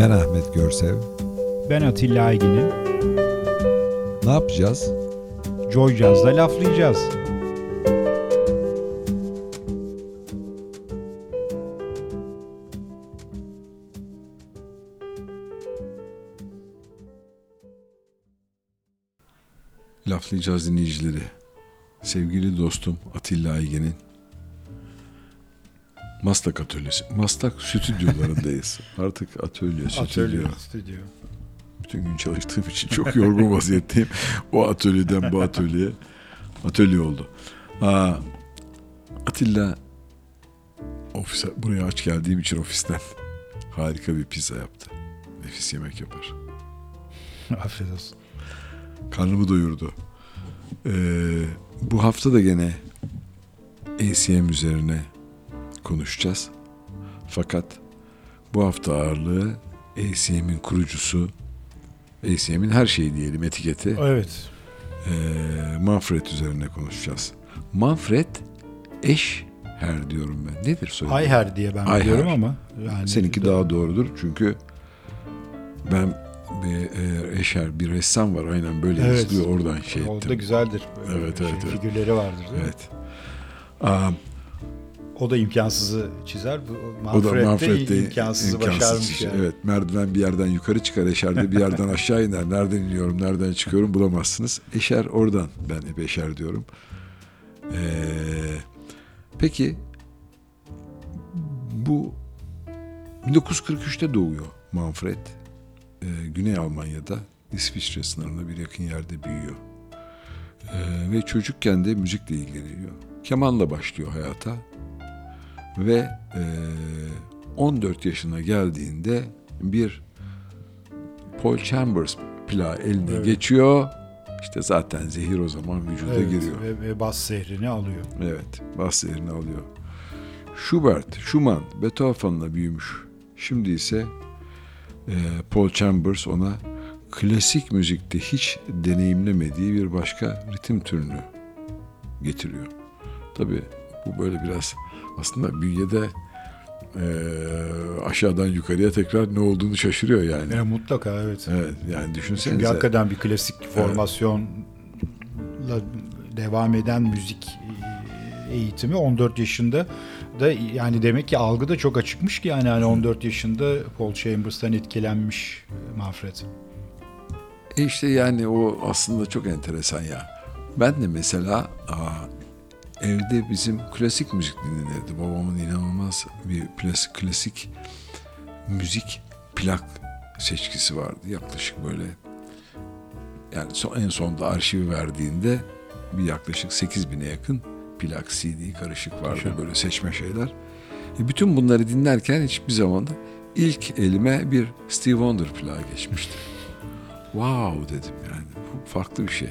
Ben Ahmet Görsev. Ben Atilla Aygin'im. Ne yapacağız? Joy Jazz'da laflayacağız. Laflayacağız dinleyicileri. Sevgili dostum Atilla Aygen'in Maslak Atölyesi. Maslak stüdyolarındayız. Artık atölye, stüdyo. stüdyo. Bütün gün çalıştığım için çok yorgun vaziyetteyim. O atölyeden bu atölyeye atölye oldu. Aa, Atilla ofise buraya aç geldiğim için ofisten harika bir pizza yaptı. Nefis yemek yapar. Afiyet olsun. Karnımı doyurdu. Ee, bu hafta da gene ACM üzerine konuşacağız. Fakat bu hafta ağırlığı ACM'in kurucusu, ACM'in her şeyi diyelim etiketi Evet. ee, Manfred üzerine konuşacağız. Manfred eş her diyorum ben. Nedir soyadı? Ayher diye ben Ayher. biliyorum ama. Yani Seninki daha doğrudur çünkü ben bir e, eşer bir ressam var aynen böyle Evet. yazılıyor oradan şey ettim. Orada güzeldir. Böyle Evet, şey, evet, evet. Figürleri vardır değil mi? Evet. O da imkansızı çizer. Bu o da Manfred, de Manfred imkansızı imkansız başarmış işte. yani. Evet merdiven bir yerden yukarı çıkar Eşer de bir yerden aşağı iner. Nereden iniyorum nereden çıkıyorum bulamazsınız. Eşer oradan ben hep Eşer diyorum. Ee, peki bu 1943'te doğuyor Manfred. Ee, Güney Almanya'da İsviçre sınırında bir yakın yerde büyüyor. Ee, ve çocukken de müzikle ilgileniyor. Kemanla başlıyor hayata. Ve e, 14 yaşına geldiğinde bir Paul Chambers plağı eline Evet. geçiyor. İşte zaten zehir o zaman vücuda Evet, giriyor. Ve, ve bas zehrini alıyor. Evet, bas yerini alıyor. Schubert, Schumann, Beethoven'la büyümüş. Şimdi ise e, Paul Chambers ona klasik müzikte hiç deneyimlemediği bir başka ritim türünü getiriyor. Tabii bu böyle biraz aslında bünyede e, aşağıdan yukarıya tekrar ne olduğunu şaşırıyor yani. E, mutlaka evet. Evet, yani Çünkü düşünsenize. hakikaten bir klasik formasyonla devam eden müzik e, eğitimi 14 yaşında da yani demek ki algı da çok açıkmış ki yani hani 14 yaşında Paul Chambers'tan etkilenmiş Manfred. E işte yani o aslında çok enteresan ya. Ben de mesela aa, evde bizim klasik müzik dinlenirdi. Babamın inanılmaz bir klasik, klasik müzik plak seçkisi vardı. Yaklaşık böyle yani son, en sonda arşivi verdiğinde bir yaklaşık 8000'e yakın plak, CD karışık vardı Muhteşem. böyle seçme şeyler. E bütün bunları dinlerken hiçbir zaman da ilk elime bir Steve Wonder plağı geçmişti. wow dedim yani bu farklı bir şey.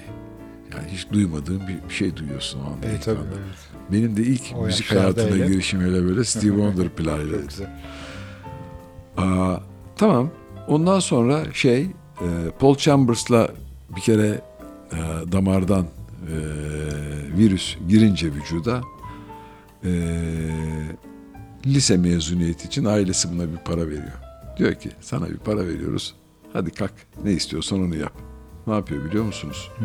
Yani hiç duymadığım bir şey duyuyorsun o anda. İlk tabii. evet. Benim de ilk O müzik hayatına öyle. girişim öyle böyle Steve Wonder plağıyla. Aa, tamam. Ondan sonra şey e, Paul Chambers'la bir kere e, damardan e, virüs girince vücuda e, lise mezuniyeti için ailesi buna bir para veriyor. Diyor ki sana bir para veriyoruz. Hadi kalk ne istiyorsan onu yap. Ne yapıyor biliyor musunuz?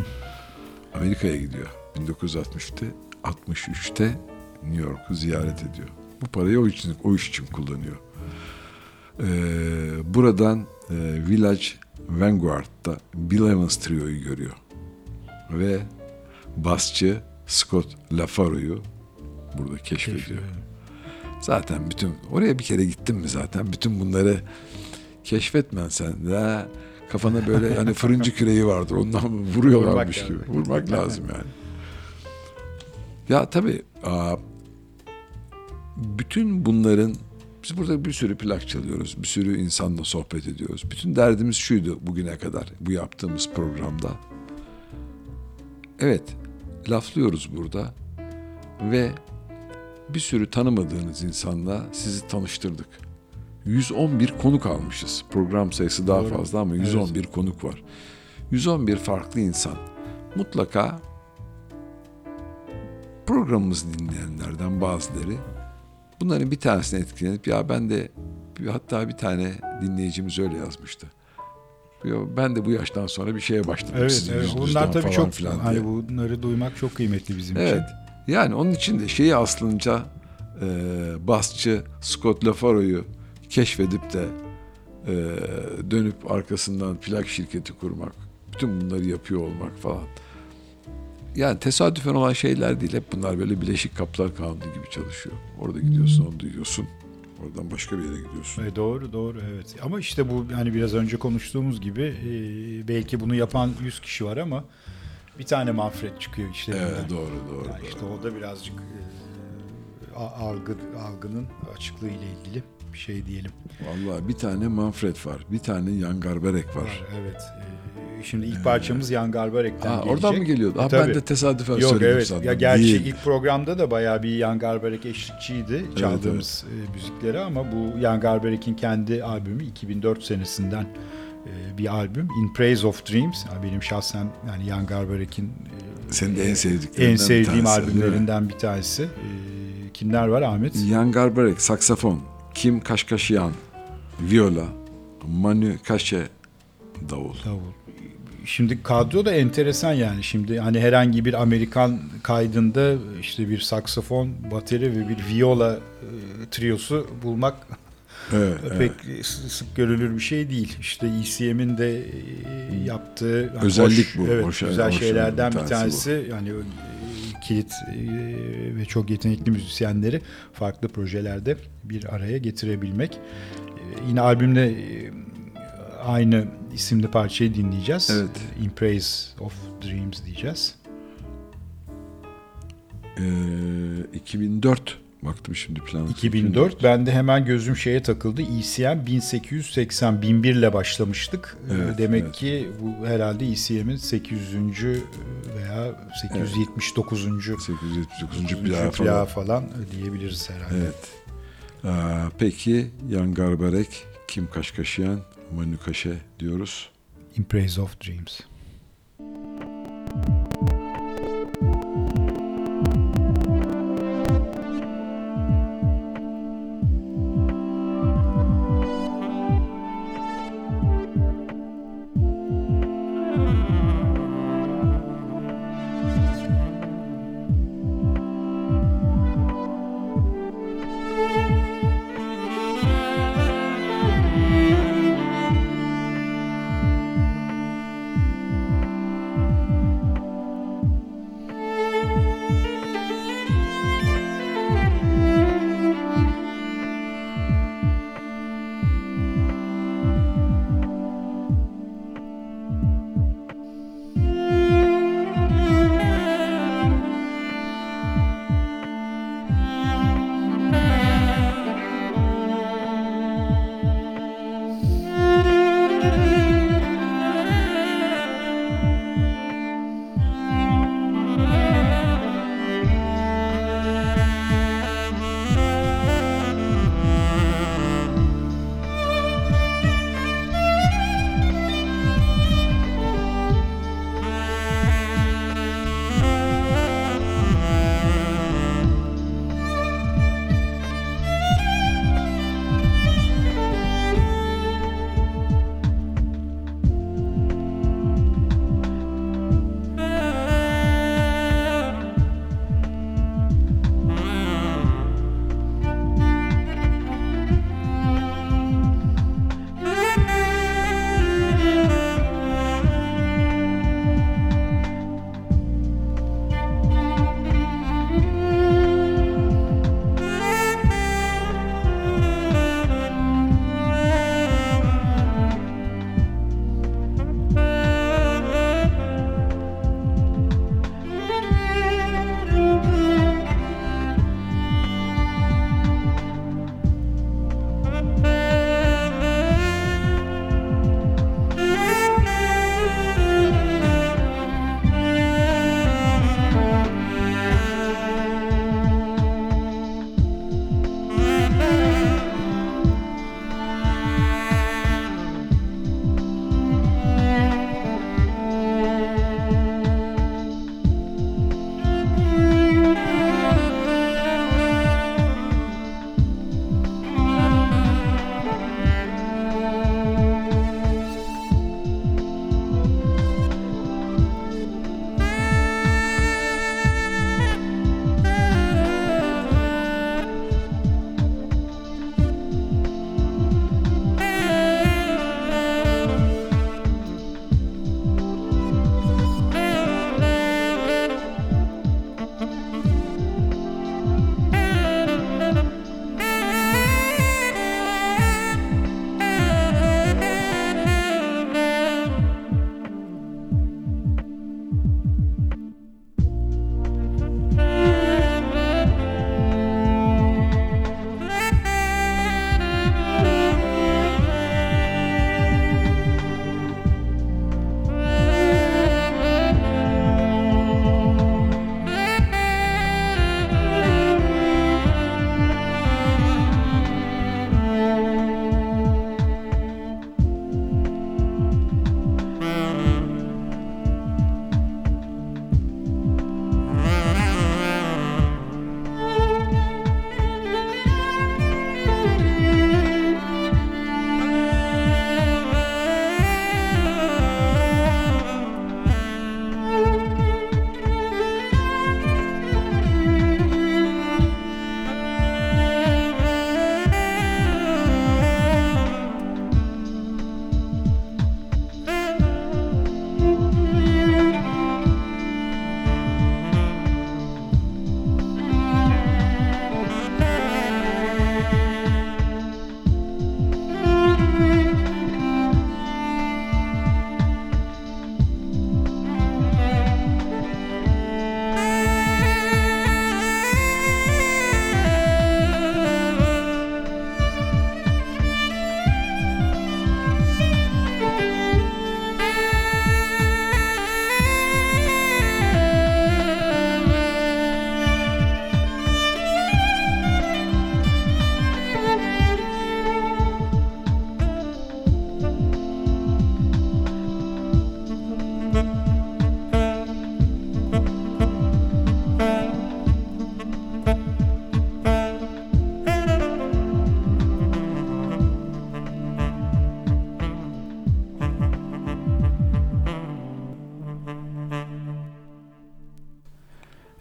Amerika'ya gidiyor. 1960'te 63'te New York'u ziyaret ediyor. Bu parayı o için o iş için kullanıyor. Ee, buradan e, Village Vanguard'da Bill Evans Trio'yu görüyor. Ve basçı Scott LaFaro'yu burada keşfediyor. Zaten bütün oraya bir kere gittin mi zaten bütün bunları keşfetmen sen de kafana böyle hani fırıncı küreği vardır ondan vuruyorlarmış Vurmak gibi. lazım. Vurmak lazım yani. Ya tabii bütün bunların biz burada bir sürü plak çalıyoruz. Bir sürü insanla sohbet ediyoruz. Bütün derdimiz şuydu bugüne kadar bu yaptığımız programda. Evet, laflıyoruz burada ve bir sürü tanımadığınız insanla sizi tanıştırdık. 111 konuk almışız. Program sayısı daha Doğru. fazla ama 111 konuk var. 111 farklı insan. Mutlaka programımızı dinleyenlerden bazıları bunların bir tanesine etkilenip ya ben de Hatta bir tane dinleyicimiz öyle yazmıştı. Ben de bu yaştan sonra bir şeye başladım. Evet, sizin evet. Bunlar tabii çok filan hani diye. bunları duymak çok kıymetli bizim için. Evet. Yani onun için de şeyi aslınca e, basçı Scott LaFaro'yu keşfedip de e, dönüp arkasından plak şirketi kurmak, bütün bunları yapıyor olmak falan. Yani tesadüfen olan şeyler değil. Hep bunlar böyle bileşik kaplar kanunu gibi çalışıyor. Orada gidiyorsun, onu duyuyorsun. Oradan başka bir yere gidiyorsun. E, doğru doğru evet. Ama işte bu hani biraz önce konuştuğumuz gibi e, belki bunu yapan 100 kişi var ama bir tane Manfred çıkıyor işte. Evet, doğru, doğru. Yani doğru. işte o da birazcık e, algı algının açıklığı ile ilgili bir şey diyelim. Vallahi bir tane Manfred var, bir tane Jan Garbarek var. Var, evet. E, şimdi ilk parçamız Jan Garbarek'ten Aa, gelecek. oradan mı geliyordu? Ha, Tabii. ben de tesadüfen Yok söyledim evet. sandım. Ya gerçi Değil. ilk programda da bayağı bir Jan Garbarek eşlikçiydi çaldığımız e, müzikleri ama bu Jan Garbarek'in kendi albümü 2004 senesinden e, bir albüm In Praise of Dreams. Yani benim şahsen yani Jan Garbarek'in e, Senin de en sevdiklerinden en bir sevdiğim tanesi, değil mi? albümlerinden bir tanesi. E, kimler var Ahmet? Jan Garbarek saksafon, Kim Kaşkaşyan viola, Manu Kaşe davul. Davul. Şimdi kadro da enteresan yani. Şimdi hani herhangi bir Amerikan kaydında işte bir saksafon, bateri ve bir viola e, triosu bulmak Evet, evet. pek s- sık görülür bir şey değil. İşte ECM'in de e, yaptığı yani Özellik hoş- bu, Evet, hoş- güzel hoş şeylerden bir bir tanesi tanesi. Yani kilit e, ve çok yetenekli müzisyenleri farklı projelerde bir araya getirebilmek. E, Yine albümde e, aynı isimli parçayı dinleyeceğiz. Evet. In Praise of Dreams diyeceğiz. Ee, 2004 baktım şimdi plan. 2004. Ben de hemen gözüm şeye takıldı. ECM 1880 1001 ile başlamıştık. Ee, Evet, Demek evet. ki bu herhalde ECM'in 800. veya 879. 879. plağı falan. falan diyebiliriz herhalde. Evet. Aa, peki Jan Garbarek, Kim Kaşkaşyan, Manu Kaşe diyoruz. In Praise of Dreams.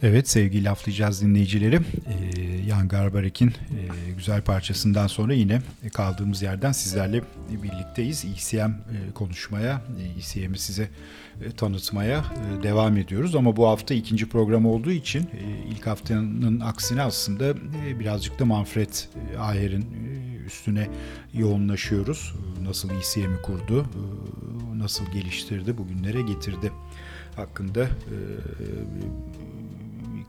Evet sevgili laflayacağız dinleyicileri. Ee, Jan Garbarek'in e, güzel parçasından sonra yine kaldığımız yerden sizlerle birlikteyiz. ECM e, konuşmaya, e, ECM'i size e, tanıtmaya devam ediyoruz. Ama bu hafta ikinci program olduğu için ilk haftanın aksine aslında birazcık da Manfred e, Ayer'in üstüne yoğunlaşıyoruz. Nasıl ECM'i kurdu, nasıl geliştirdi, bugünlere getirdi hakkında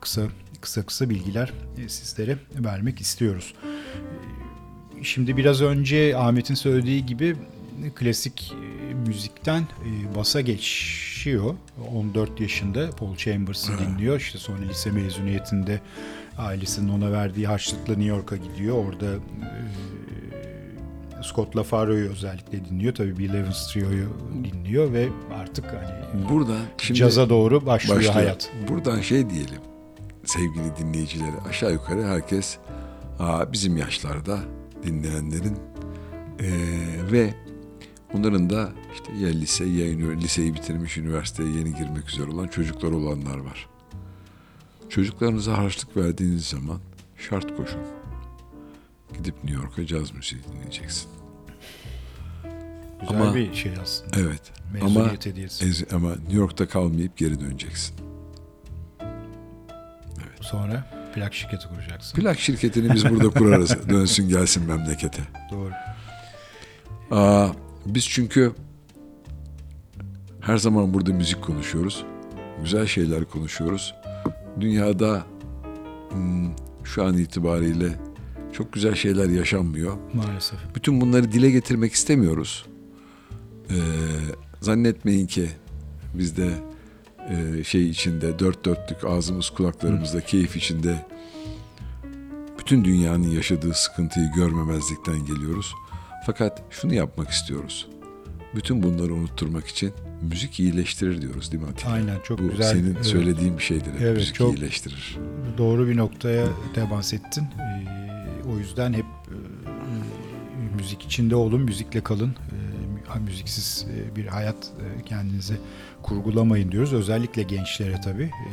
kısa kısa kısa bilgiler e, sizlere vermek istiyoruz. E, Şimdi biraz önce Ahmet'in söylediği gibi klasik e, müzikten e, basa geçiyor. 14 yaşında Paul Chambers'ı dinliyor. İşte sonra lise mezuniyetinde ailesinin ona verdiği harçlıkla New York'a gidiyor. Orada Scott LaFaro'yu özellikle dinliyor. Tabii Bill Evans Trio'yu dinliyor ve artık hani Burada şimdi caza doğru başlıyor, başlıyor. hayat. Buradan şey diyelim sevgili dinleyicileri aşağı yukarı herkes aa, bizim yaşlarda dinleyenlerin eee, ve onların da işte ya lise ya liseyi bitirmiş üniversiteye yeni girmek üzere olan çocuklar olanlar var. Çocuklarınıza harçlık verdiğiniz zaman şart koşun. Gidip New York'a caz müziği dinleyeceksin. Güzel Ama- bir şey aslında. Evet. Ama Mezuniyet hediyesi. ez- ama New York'ta kalmayıp geri döneceksin. Sonra plak şirketi kuracaksın. Plak şirketini biz burada kurarız. Dönsün gelsin memlekete. Doğru. Aa, biz çünkü her zaman burada müzik konuşuyoruz. Güzel şeyler konuşuyoruz. Dünyada hmm, şu an itibariyle çok güzel şeyler yaşanmıyor. Maalesef. Bütün bunları dile getirmek istemiyoruz. Ee, zannetmeyin ki bizde e, şey içinde dört dörtlük ağzımız kulaklarımızda keyif içinde bütün dünyanın yaşadığı sıkıntıyı görmemezlikten geliyoruz. Fakat şunu yapmak istiyoruz. Bütün bunları unutturmak için müzik iyileştirir diyoruz değil mi Atilla? Aynen çok Bu güzel. senin evet, söylediğin bir şeydir. Evet, müzik çok- iyileştirir. Doğru bir noktaya temas ettin. Ee, o yüzden hep e, müzik içinde olun, müzikle kalın. Ee, müziksiz e, bir hayat e, kendinize kurgulamayın diyoruz. Özellikle gençlere tabii. Ee,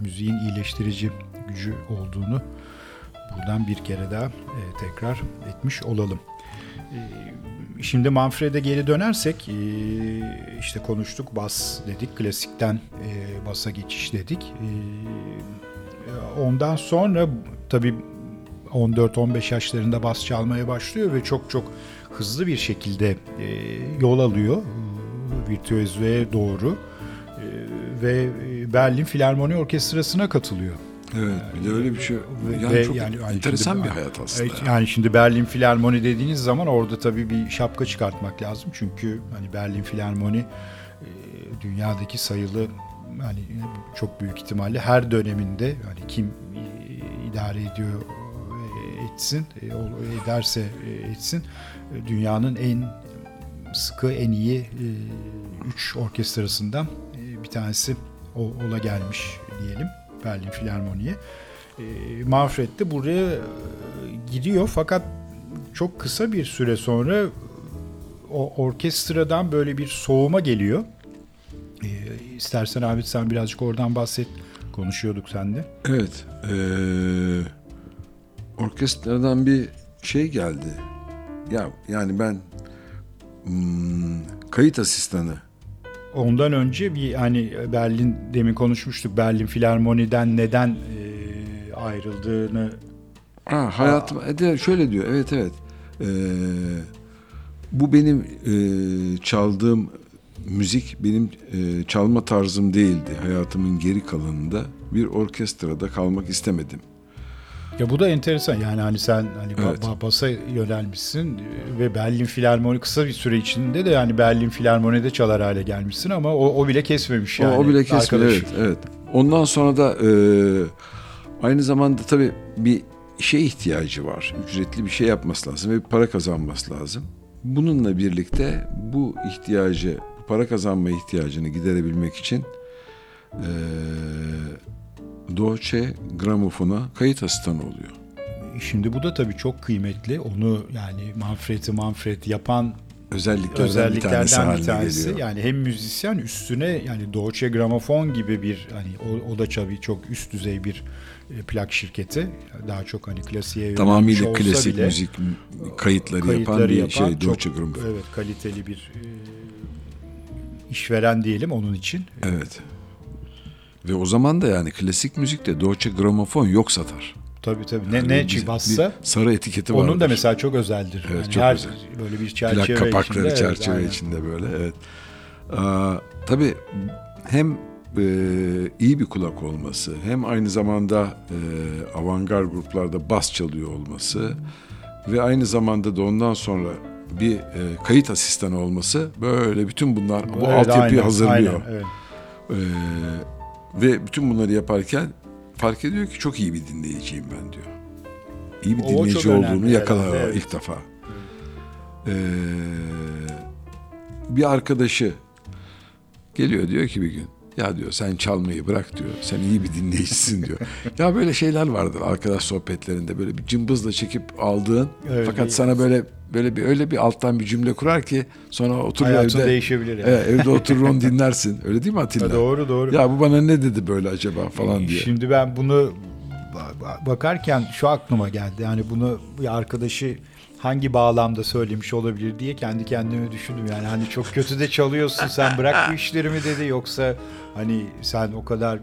müziğin iyileştirici gücü olduğunu buradan bir kere daha e, tekrar etmiş olalım. Ee, Şimdi Manfred'e geri dönersek e, işte konuştuk bas dedik klasikten e, basa geçiş dedik. E, Ondan sonra tabii 14-15 yaşlarında bas çalmaya başlıyor ve çok çok hızlı bir şekilde e, yol alıyor e, virtüözlüğe doğru E, ve e, Berlin Filarmoni Orkestrası'na katılıyor. Evet, bir de öyle bir şey. Yani ve çok yani- enteresan şimdi- bir hayat aslında. Yani şimdi Berlin Filarmoni dediğiniz zaman orada tabii bir şapka çıkartmak lazım. Çünkü hani Berlin Filarmoni e, dünyadaki sayılı hani çok büyük ihtimalle her döneminde hani kim idare ediyor etsin ederse etsin dünyanın en sıkı en iyi e, üç orkestrasından e, bir tanesi o- ola gelmiş diyelim Berlin Filarmoni'ye. E, Manfred de buraya e, gidiyor fakat çok kısa bir süre sonra o orkestradan böyle bir soğuma geliyor. E, istersen abi sen birazcık oradan bahset. Konuşuyorduk sende. Evet. eee orkestradan bir şey geldi. Ya yani ben hmm, kayıt asistanı. Ondan önce bir hani Berlin demin konuşmuştuk. Berlin Filarmoni'den neden e, ayrıldığını Ha, hayatım e de şöyle diyor. Evet evet. Eee, bu benim eee, çaldığım müzik benim eee, çalma tarzım değildi. Hayatımın geri kalanında bir orkestrada kalmak istemedim. Ya bu da enteresan yani hani sen hani Evet. ba- basa yönelmişsin ve Berlin Filarmoni kısa bir süre içinde de yani Berlin Filarmoni'de çalar hale gelmişsin ama o, o bile kesmemiş yani. o, o bile kesmiyor. Evet, evet. Ondan sonra da e, aynı zamanda tabii bir işe ihtiyacı var. Ücretli bir şey yapması lazım ve para kazanması lazım. Bununla birlikte bu ihtiyacı, bu para kazanma ihtiyacını giderebilmek için e, Deutsche Grammophon'a kayıt asistanı oluyor. Şimdi bu da tabii çok kıymetli. Onu yani Manfred'i Manfred yapan özelliklerden, özelliklerden bir tanesi bir tanesi. geliyor. Yani hem müzisyen üstüne yani Deutsche Grammophon gibi bir hani o, o da tabii çok üst düzey bir e, plak şirketi. Daha çok hani klasiğe Tamamıyla klasik bile, müzik kayıtları, yapan kayıtları bir yapan şey Deutsche Grammophon. Evet kaliteli bir e, işveren diyelim onun için. Evet. Ve o zaman da yani klasik müzikte Deutsche Grammophon yok satar. Tabii tabii. Ne, Yani ne bir- bir sarı etiketi var. onun da mesela çok özeldir. Evet, Yani çok her özel. böyle bir plak çerçeve kapakları içinde. evet, çerçeve aynen. içinde böyle evet. Aa, tabii hem e, iyi bir kulak olması hem aynı zamanda e, avantgard gruplarda bas çalıyor olması ve aynı zamanda da ondan sonra bir e, kayıt asistanı olması böyle bütün bunlar bu Evet, altyapıyı aynen, hazırlıyor. aynen, evet. Ee, ve bütün bunları yaparken fark ediyor ki çok iyi bir dinleyiciyim ben diyor. İyi bir O dinleyici olduğunu yakalıyor evet. ilk defa. Ee, bir arkadaşı geliyor diyor ki bir gün ya diyor sen çalmayı bırak diyor. Sen iyi bir dinleyicisin diyor. ya böyle şeyler vardır arkadaş sohbetlerinde böyle bir cımbızla çekip aldığın Evet, fakat bir- sana böyle böyle bir öyle bir alttan bir cümle kurar ki sonra oturur Hayatın evde değişebilir yani. Evet, evde oturur onu dinlersin. Öyle değil mi Atilla? Ha, doğru doğru. Ya bu bana ne dedi böyle acaba falan diye. Şimdi ben bunu ba- ba- bakarken şu aklıma geldi. Yani bunu bir arkadaşı hangi bağlamda söylemiş olabilir diye kendi kendime düşündüm. Yani hani çok kötü de çalıyorsun sen bırak bu işleri mi dedi yoksa hani sen o kadar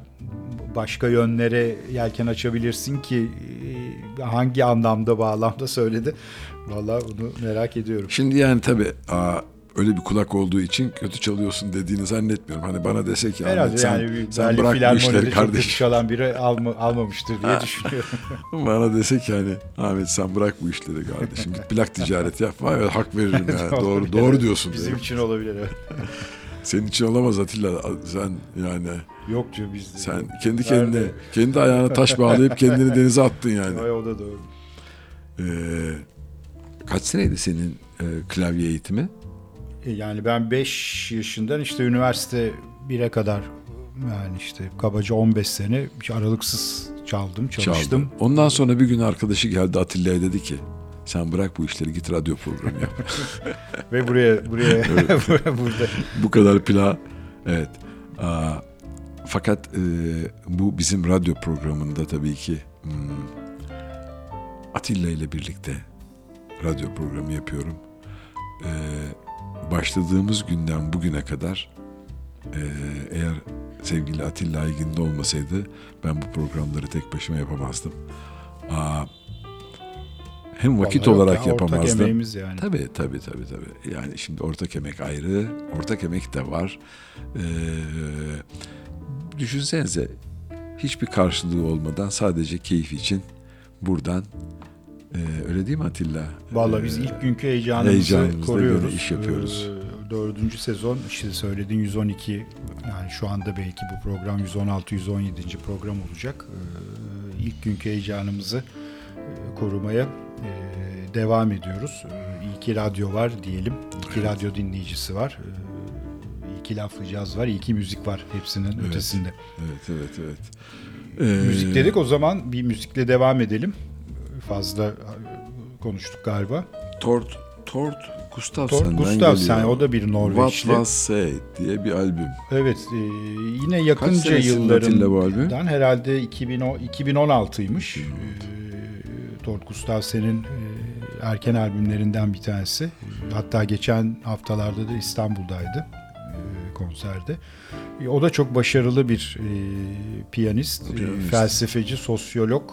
başka yönlere yelken açabilirsin ki e, hangi anlamda bağlamda söyledi. Vallahi bunu merak ediyorum. Şimdi yani tabii öyle bir kulak olduğu için kötü çalıyorsun dediğini zannetmiyorum. Hani bana dese ki Ahmet Herhalde sen, yani sen bırak bu işleri çok kardeşim. çalan biri alma, almamıştır diye düşünüyorum. bana dese ki hani Ahmet sen bırak bu işleri kardeşim. Git plak ticareti yap. Vay hak veririm ya. doğru Olabilir. doğru diyorsun. Bizim derim. için olabilir. Senin için olamaz Atilla. Sen yani Yok diyor biz. sen kendi kendine kendi ayağına taş bağlayıp kendini denize attın yani. Ay, o da doğru. Ee, kaç seneydi senin e, klavye eğitimi? E, Yani ben 5 yaşından işte üniversite 1'e kadar yani işte kabaca 15 sene aralıksız çaldım, çalıştım. Çaldı. Ondan sonra bir gün arkadaşı geldi Atilla'ya dedi ki sen bırak bu işleri git radyo programı yap. Ve buraya buraya burada bu kadar pla. Evet. Aa, fakat e, bu bizim radyo programında tabii ki hmm, Atilla ile birlikte radyo programı yapıyorum. Ee, başladığımız günden bugüne kadar e, eğer sevgili Atilla Aygın'da olmasaydı ben bu programları tek başıma yapamazdım. Aa, hem vakit Vallahi olarak ya, ortak yapamazdım. emeğimiz yani. Tabii tabii tabii tabii. Yani şimdi ortak emek ayrı, ortak emek de var. Ee, düşünsenize hiçbir karşılığı olmadan sadece keyif için buradan e, öyle değil mi Atilla? Vallahi biz Ee, ilk günkü heyecanımızı heyecanımızla koruyoruz. göre iş yapıyoruz. Ee, dördüncü sezon işte söylediğin 112 yani şu anda belki bu program 116-117. program olacak. Ee, ilk günkü heyecanımızı e, korumaya e, devam ediyoruz. Ee, iyi ki radyo var diyelim. İyi ki radyo dinleyicisi var. Ee, iyi ki laflayacağız var. iyi ki müzik var hepsinin Evet. ötesinde. Evet evet evet. Ee, Müzik dedik o zaman bir müzikle devam edelim. Fazla e, konuştuk galiba. Tort Tort Gustafson'dan Tort Gustafsson geliyor. o da bir What Norveçli. Was Said diye bir albüm. Evet e, yine yakınca yıllarından herhalde 2010, 2016'ymış. E, Tort Gustafsson'ın e, erken albümlerinden bir tanesi. Hatta geçen haftalarda da İstanbul'daydı e, konserde. E, O da çok başarılı bir e, piyanist, e, Piyanist. felsefeci, sosyolog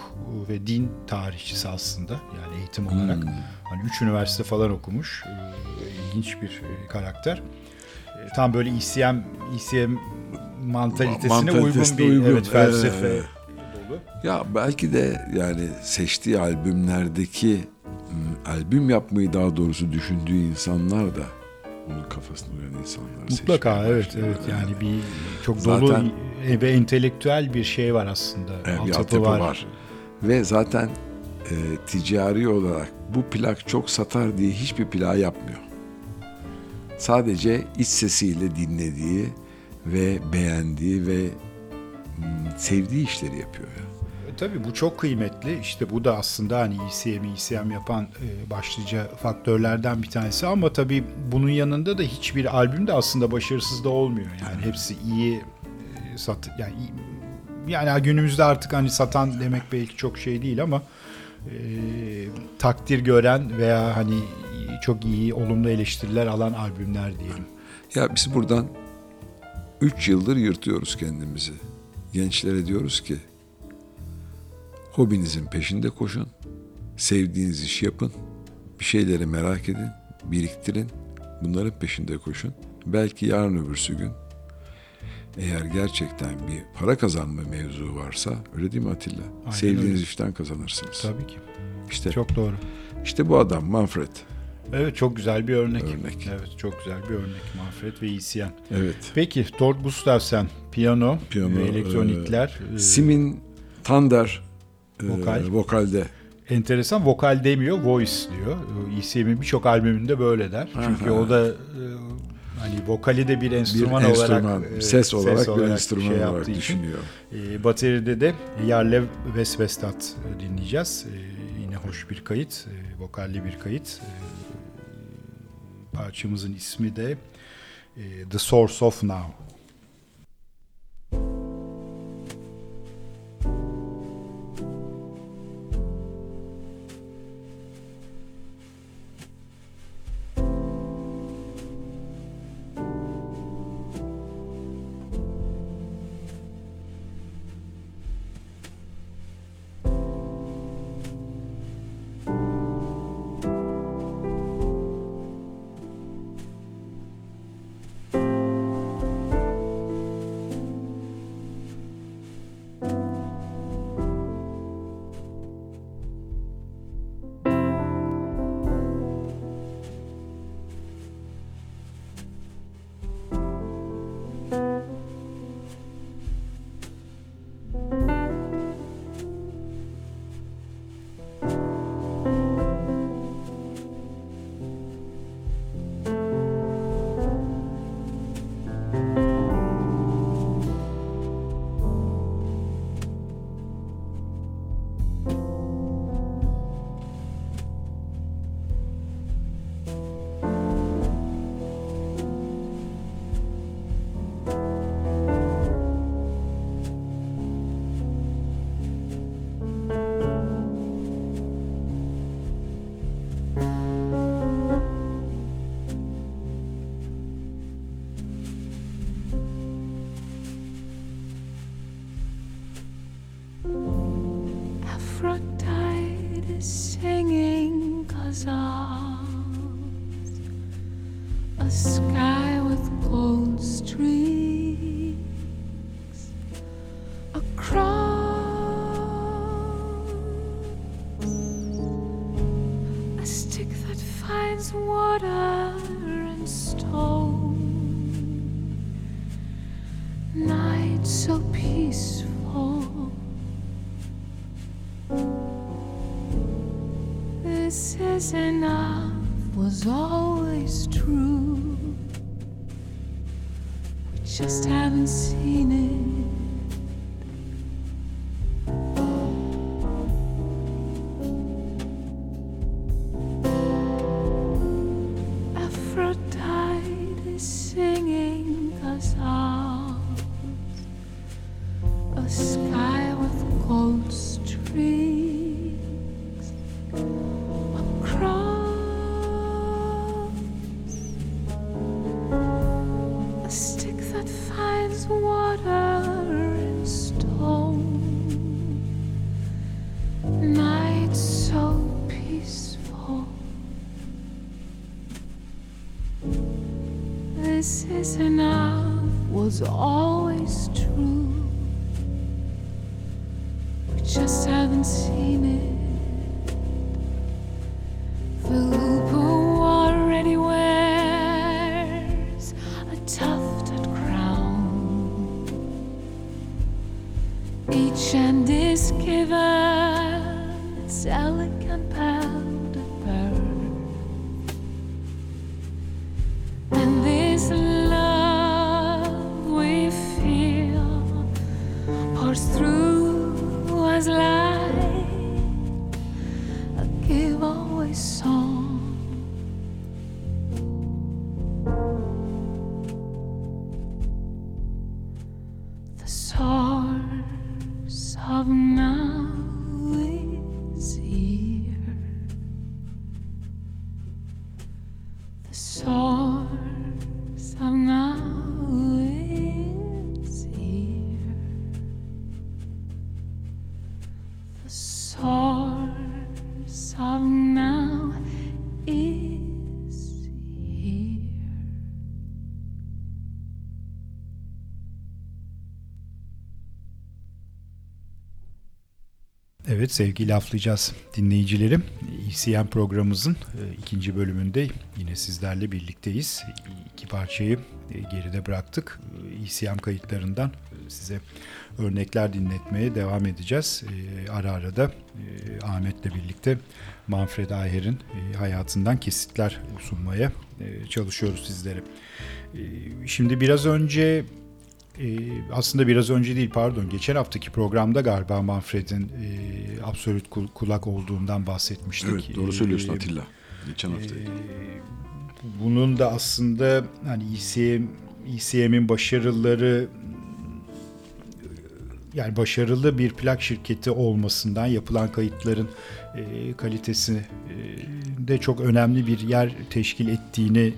ve din tarihçisi aslında. Yani eğitim olarak. Hmm. Hani üç üniversite falan okumuş. E, İlginç bir e, karakter. E, Tam böyle ECM, ECM mantalitesine, uygun bir uygun. Evet, felsefe Ee, dolu. Ya belki de yani seçtiği albümlerdeki m, albüm yapmayı daha doğrusu düşündüğü insanlar da onun kafasına uyan insanlar Mutlaka evet evet yani bir çok Zaten- dolu e, ve entelektüel bir şey var aslında. Evet, bir Altyapı altyapı var. Ve zaten e, ticari olarak bu plak çok satar diye hiçbir plak yapmıyor. Sadece iç sesiyle dinlediği ve beğendiği ve sevdiği işleri yapıyor. ya. Tabii bu çok kıymetli. İşte bu da aslında hani ECM, ECM yapan e, başlıca faktörlerden bir tanesi ama tabii bunun yanında da hiçbir albüm de aslında başarısız da olmuyor. Yani hepsi iyi e, sat yani iyi- yani günümüzde artık hani satan demek belki çok şey değil ama e, takdir gören veya hani çok iyi olumlu eleştiriler alan albümler diyelim. Ya biz buradan 3 yıldır yırtıyoruz kendimizi. Gençlere diyoruz ki hobinizin peşinde koşun. Sevdiğiniz işi yapın. Bir şeyleri merak edin, biriktirin. Bunların peşinde koşun. Belki yarın öbürsü gün eğer gerçekten bir para kazanma mevzu varsa öyle değil mi Atilla? Aynen Sevdiğiniz öyle. işten kazanırsınız. Tabii ki. İşte Çok doğru. işte bu adam Manfred. Evet çok güzel bir örnek. Örnek. Evet çok güzel bir örnek Manfred ve ECM. Evet. Peki Tord Gustafsson piyano, Piyano, ve elektronikler. e, Simin Tander e, Vokal. vokalde. enteresan vokal demiyor, voice diyor. ECM'in birçok albümünde böyle der. Çünkü Aha. o da e, hani vokali de bir enstrüman bir olarak enstrüman, e, ses olarak bir olarak enstrüman şey olarak yaptığı için. düşünüyor. E, bateride de Jarlev Vesvestat e, dinleyeceğiz. E, yine hoş bir kayıt, e, vokalli bir kayıt. E, parçamızın ismi de e, The Source of Now. A sky with gold streaks, Enough was always true. We just haven't seen it. Evet sevgili laflayacağız dinleyicilerim. ECM programımızın e, ikinci bölümünde yine sizlerle birlikteyiz. İki parçayı e, geride bıraktık. ECM kayıtlarından e, size örnekler dinletmeye devam edeceğiz. Ara ara da Ahmet'le birlikte Manfred Ayher'in hayatından kesitler sunmaya çalışıyoruz sizlere. Şimdi biraz önce ee, aslında biraz önce değil pardon geçen haftaki programda galiba Manfred'in e, absolut kul- kulak olduğundan bahsetmiştik. Evet doğru söylüyorsun Ee, Atilla. Geçen hafta. e, bunun da aslında hani ECM, ECM'in başarıları yani başarılı bir plak şirketi olmasından yapılan kayıtların e, kalitesi e, de çok önemli bir yer teşkil ettiğini e,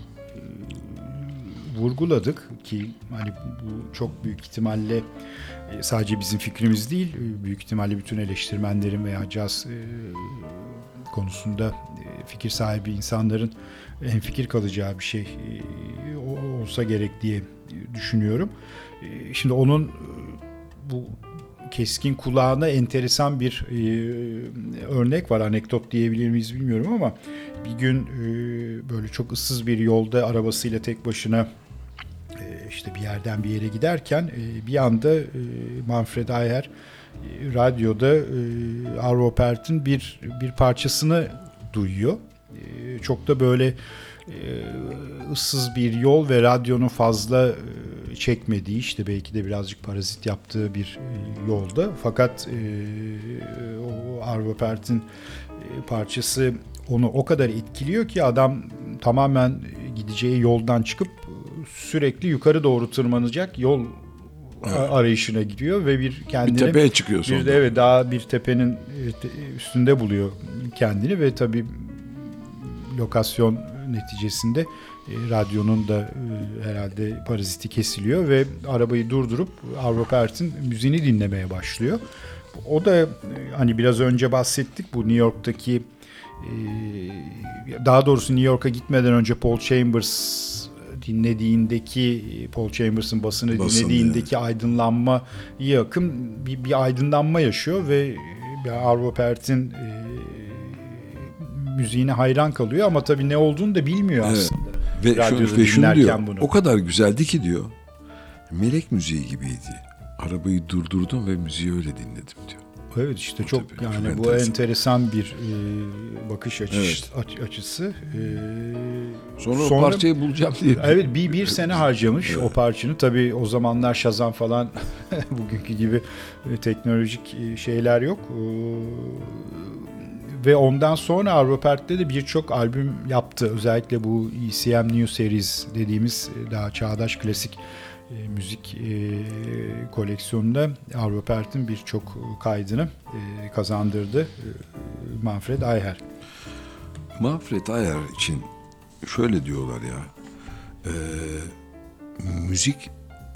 vurguladık ki hani bu çok büyük ihtimalle e, sadece bizim fikrimiz değil e, büyük ihtimalle bütün eleştirmenlerin veya caz e, konusunda fikir sahibi insanların en fikir kalacağı bir şey olsa gerek diye düşünüyorum. Şimdi onun bu keskin kulağına enteresan bir e, örnek var. Anekdot diyebilir miyiz bilmiyorum ama bir gün e, böyle çok ıssız bir yolda arabasıyla tek başına işte bir yerden bir yere giderken e, bir anda e, Manfred Ayer e, radyoda Arvo Pärt'in bir bir parçasını duyuyor. Çok da böyle ıssız bir yol ve radyonun fazla çekmediği işte belki de birazcık parazit yaptığı bir yolda fakat o Arvo Pärt'in e, parçası onu o kadar etkiliyor ki adam tamamen gideceği yoldan çıkıp sürekli yukarı doğru tırmanacak yol Evet. arayışına gidiyor ve bir kendini bir tepeye çıkıyor bir sonra. de evet daha bir tepenin e, üstünde buluyor kendini ve tabii lokasyon neticesinde e, radyonun da e, herhalde paraziti kesiliyor ve arabayı durdurup Arvo Pärt'in müziğini dinlemeye başlıyor. O da hani biraz önce bahsettik bu New York'taki daha doğrusu New York'a gitmeden önce Paul Chambers dinlediğindeki Paul Chambers'ın basını Basın, dinlediğindeki aydınlanma yakın bir, bir aydınlanma yaşıyor ve bir Arvo Pärt'in e, müziğine hayran kalıyor ama tabii ne olduğunu da bilmiyor Evet. aslında. Ve, radyoda ve şunu diyor. bunu. O kadar güzeldi ki diyor. Melek müziği gibiydi. Arabayı durdurdum ve müziği öyle dinledim diyor. Evet işte çok tabii, yani çok bu enteresan. enteresan bir e, bakış açısı, aç- açısı. E, Sonra, o parçayı bulacağım diye. Evet bir, bir sene harcamış o parçanın. Tabii o zamanlar Shazam falan bugünkü gibi e, teknolojik e, şeyler yok. E, Ve ondan sonra Arvo Pärt'te de birçok albüm yaptı. Özellikle bu ECM New Series dediğimiz daha çağdaş klasik e, müzik e, koleksiyonunda Arvo Pärt'in birçok kaydını e, kazandırdı e, Manfred Ayher. Manfred Ayer için şöyle diyorlar ya. e, müzik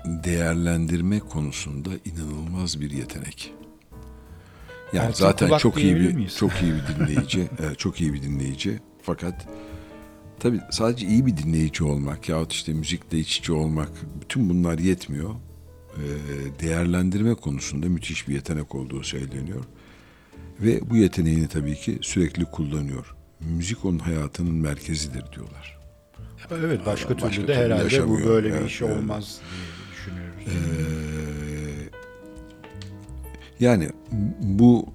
değerlendirme konusunda inanılmaz bir yetenek. Yani Altın zaten çok iyi bir miyiz? çok iyi bir dinleyici. çok iyi bir dinleyici. Fakat tabii sadece iyi bir dinleyici olmak yahut işte müzikle iç içe olmak bütün bunlar yetmiyor. E, değerlendirme konusunda müthiş bir yetenek olduğu söyleniyor. Ve bu yeteneğini tabii ki sürekli kullanıyor. Müzik onun hayatının merkezidir diyorlar. Evet başka Başka türlü türlü de herhalde bu yaşamıyor. böyle bir Evet, iş evet. olmaz diye düşünüyoruz. Ee, yani bu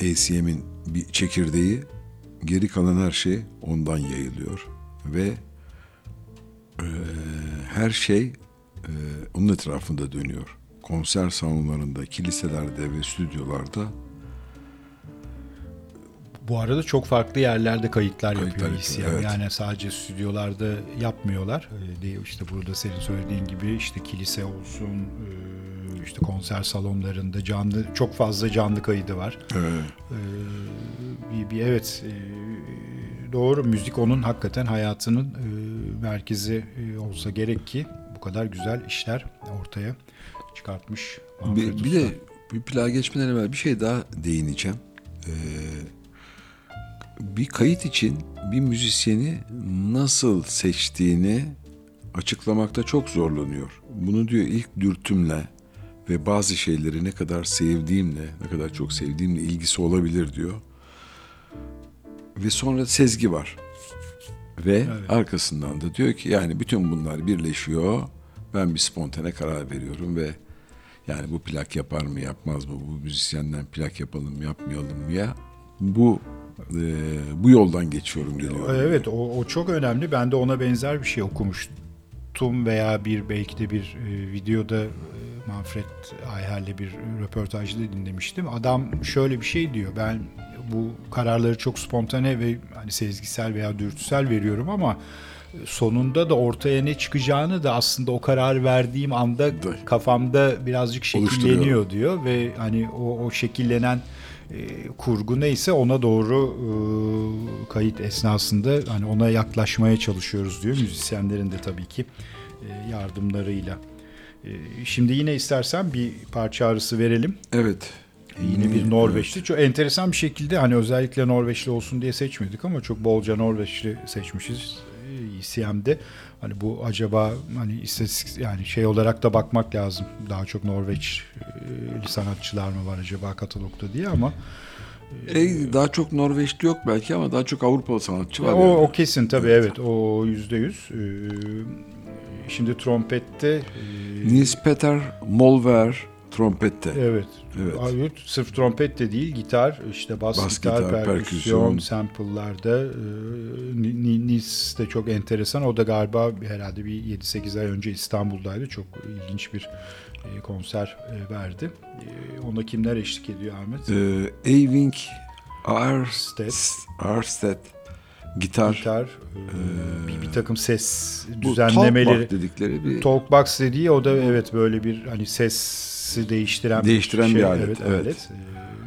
ACM'in bir çekirdeği geri kalan her şey ondan yayılıyor ve e, her şey e, onun etrafında dönüyor. konser salonlarında, kiliselerde ve stüdyolarda Bu arada çok farklı yerlerde kayıtlar, Kayıtlar yapıyor ECM. evet. Yani sadece stüdyolarda yapmıyorlar. De- işte burada senin söylediğin gibi işte kilise olsun, e, işte konser salonlarında canlı çok fazla canlı kaydı var. e, Ee, bir, bir evet e, doğru müzik onun hakikaten hayatının e, merkezi e, olsa gerek ki bu kadar güzel işler ortaya çıkartmış. Manfred bir, bir de bir plağa geçmeden evvel bir şey daha değineceğim. Ee, bir kayıt için bir müzisyeni nasıl seçtiğini açıklamakta çok zorlanıyor. Bunu diyor ilk dürtümle ve bazı şeyleri ne kadar sevdiğimle, ne kadar çok sevdiğimle ilgisi olabilir diyor. Ve sonra sezgi var. Ve Evet. arkasından da diyor ki yani bütün bunlar birleşiyor. Ben bir spontane karar veriyorum ve yani bu plak yapar mı yapmaz mı? Bu müzisyenden plak yapalım mı yapmayalım mı ya? Bu e, bu yoldan geçiyorum geliyorum. Evet o, o çok önemli. Ben de ona benzer bir şey okumuştum veya bir belki de bir e, videoda e, Manfred Ayher'le bir röportajda dinlemiştim. Adam şöyle bir şey diyor. Ben bu kararları çok spontane ve hani sezgisel veya dürtüsel veriyorum ama sonunda da ortaya ne çıkacağını da aslında o karar verdiğim anda Da- kafamda birazcık şekilleniyor diyor ve hani o, o şekillenen e, kurgu neyse ona doğru e, kayıt esnasında hani ona yaklaşmaya çalışıyoruz diyor müzisyenlerin de tabii ki e, yardımlarıyla. E, şimdi yine istersen bir parça arası verelim. Evet. E, Yine bir Norveçli. Çok enteresan bir şekilde hani özellikle Norveçli olsun diye seçmedik ama çok bolca Norveçli seçmişiz e, ECM'de. Hani bu acaba hani istatistik yani şey olarak da bakmak lazım. Daha çok Norveç e, sanatçılar mı var acaba katalogda diye ama E, daha çok Norveçli yok belki ama daha çok Avrupalı sanatçı var. o, yani. o kesin tabii evet, o yüzde yüz. Şimdi trompette e, Nils Peter Molver trompette. Evet. Evet. Evet. Sırf trompet de değil, gitar, işte bas, Bas gitar, gitar, perküsyon, perküsyon. sample'larda. E, Ni- Ni- Nis de çok enteresan. O da galiba herhalde bir 7-8 ay önce İstanbul'daydı. Çok ilginç bir e, konser e, verdi. E, ona kimler eşlik ediyor Ahmet? Ee, Eyving Arstedt. Arstedt gitar. Gitar, e, bir, bir takım ses düzenlemeleri. talkback dedikleri bir Talkbox dediği o da evet böyle bir hani sesi değiştiren Değiştiren şey. bir alet, Evet, evet.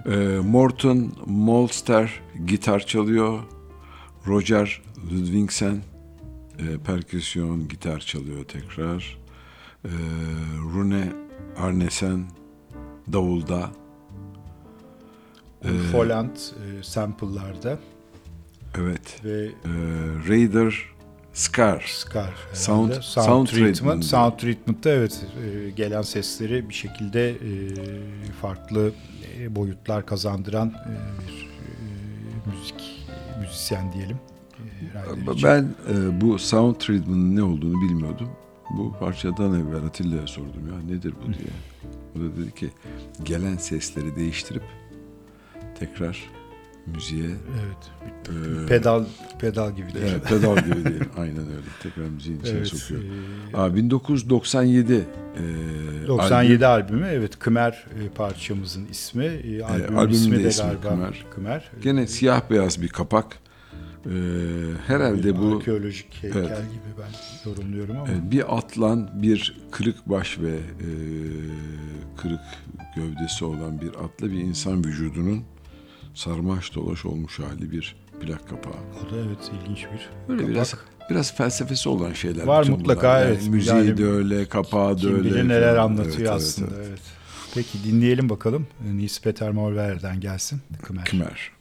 alet. E, Morton Molster gitar çalıyor. Roger Ludvigsen e, perküsyon gitar çalıyor tekrar. Ee, Rune Arnesen davulda. Ulf Holland e, sample'larda Evet. ve Ee, Raider Scar. Scar. Sound- sound, sound treatment. treatment. Sound treatment'ta evet e, gelen sesleri bir şekilde e, farklı e, boyutlar kazandıran e, bir e, müzik müzisyen diyelim. E. Ben e, bu sound treatment'ın ne olduğunu bilmiyordum. Bu parçadan evvel Atilla'ya sordum ya nedir bu diye. O da dedi ki gelen sesleri değiştirip tekrar müziğe Evet. e, Pedal pedal gibi değil. evet, pedal gibi değil. Aynen öyle. Tekrar müziğin içine Evet, sokuyor. e, Aa, 1997 e, 97 albümü evet Kımer e, parçamızın ismi. E, albümün albümün ismi de de ismi galiba Kımer. Kımer. Gene siyah beyaz bir kapak. E, herhalde bu arkeolojik heykel Evet. gibi ben yorumluyorum ama. e, bir atlan, bir kırık baş ve e, kırık gövdesi olan bir atla bir insan vücudunun sarmaş dolaş olmuş hali bir plak kapağı. O da evet ilginç bir Böyle kapak. biraz biraz felsefesi olan şeyler. Var mutlaka, bunlar. Yani evet. müziği Yani de öyle, kapağı da Kim öyle. bilir neler anlatıyor Evet, evet, aslında. evet. Evet, Peki dinleyelim bakalım. Nils Peter Morver'den gelsin. Kımer. Kımer.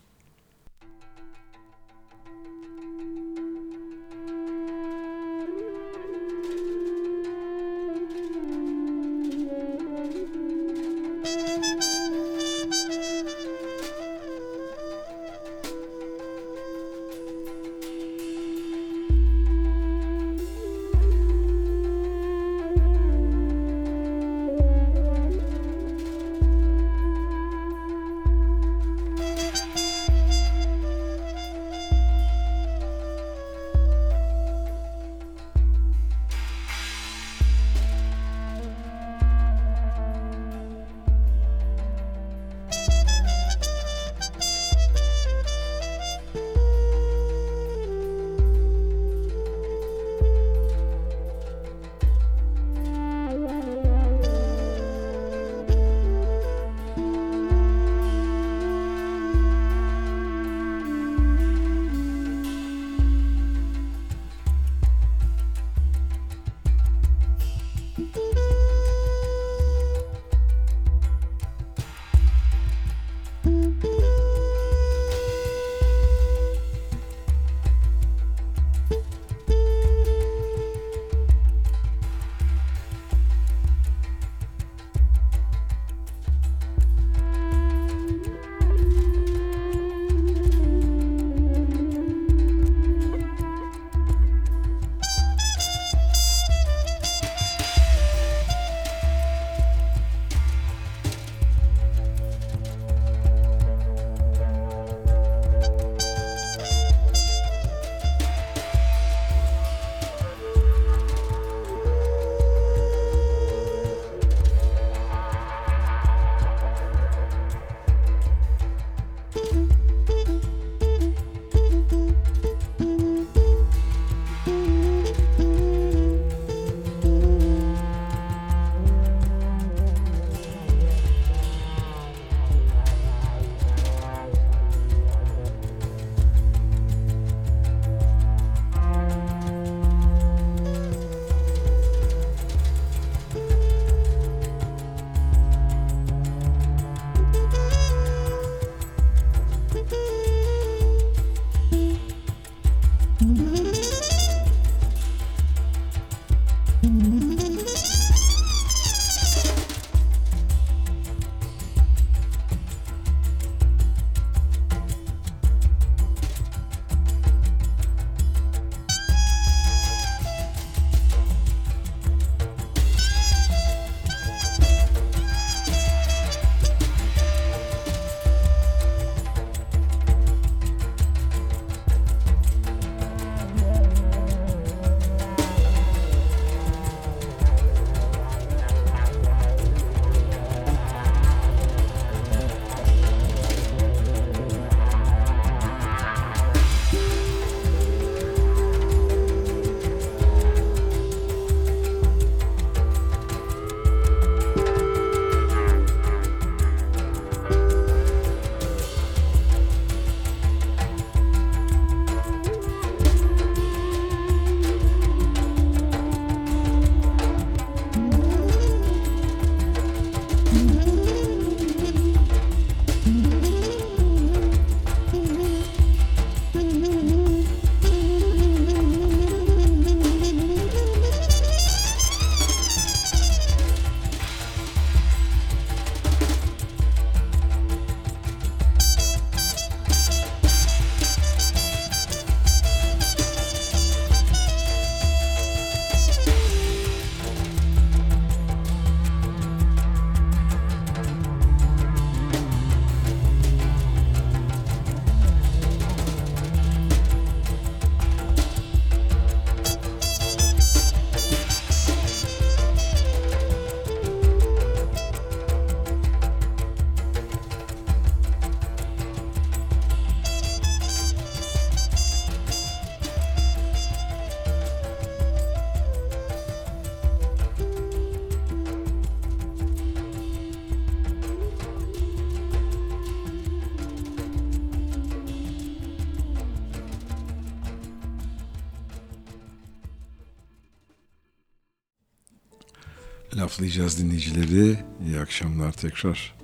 Laflayacağız dinleyicileri. İyi akşamlar tekrar.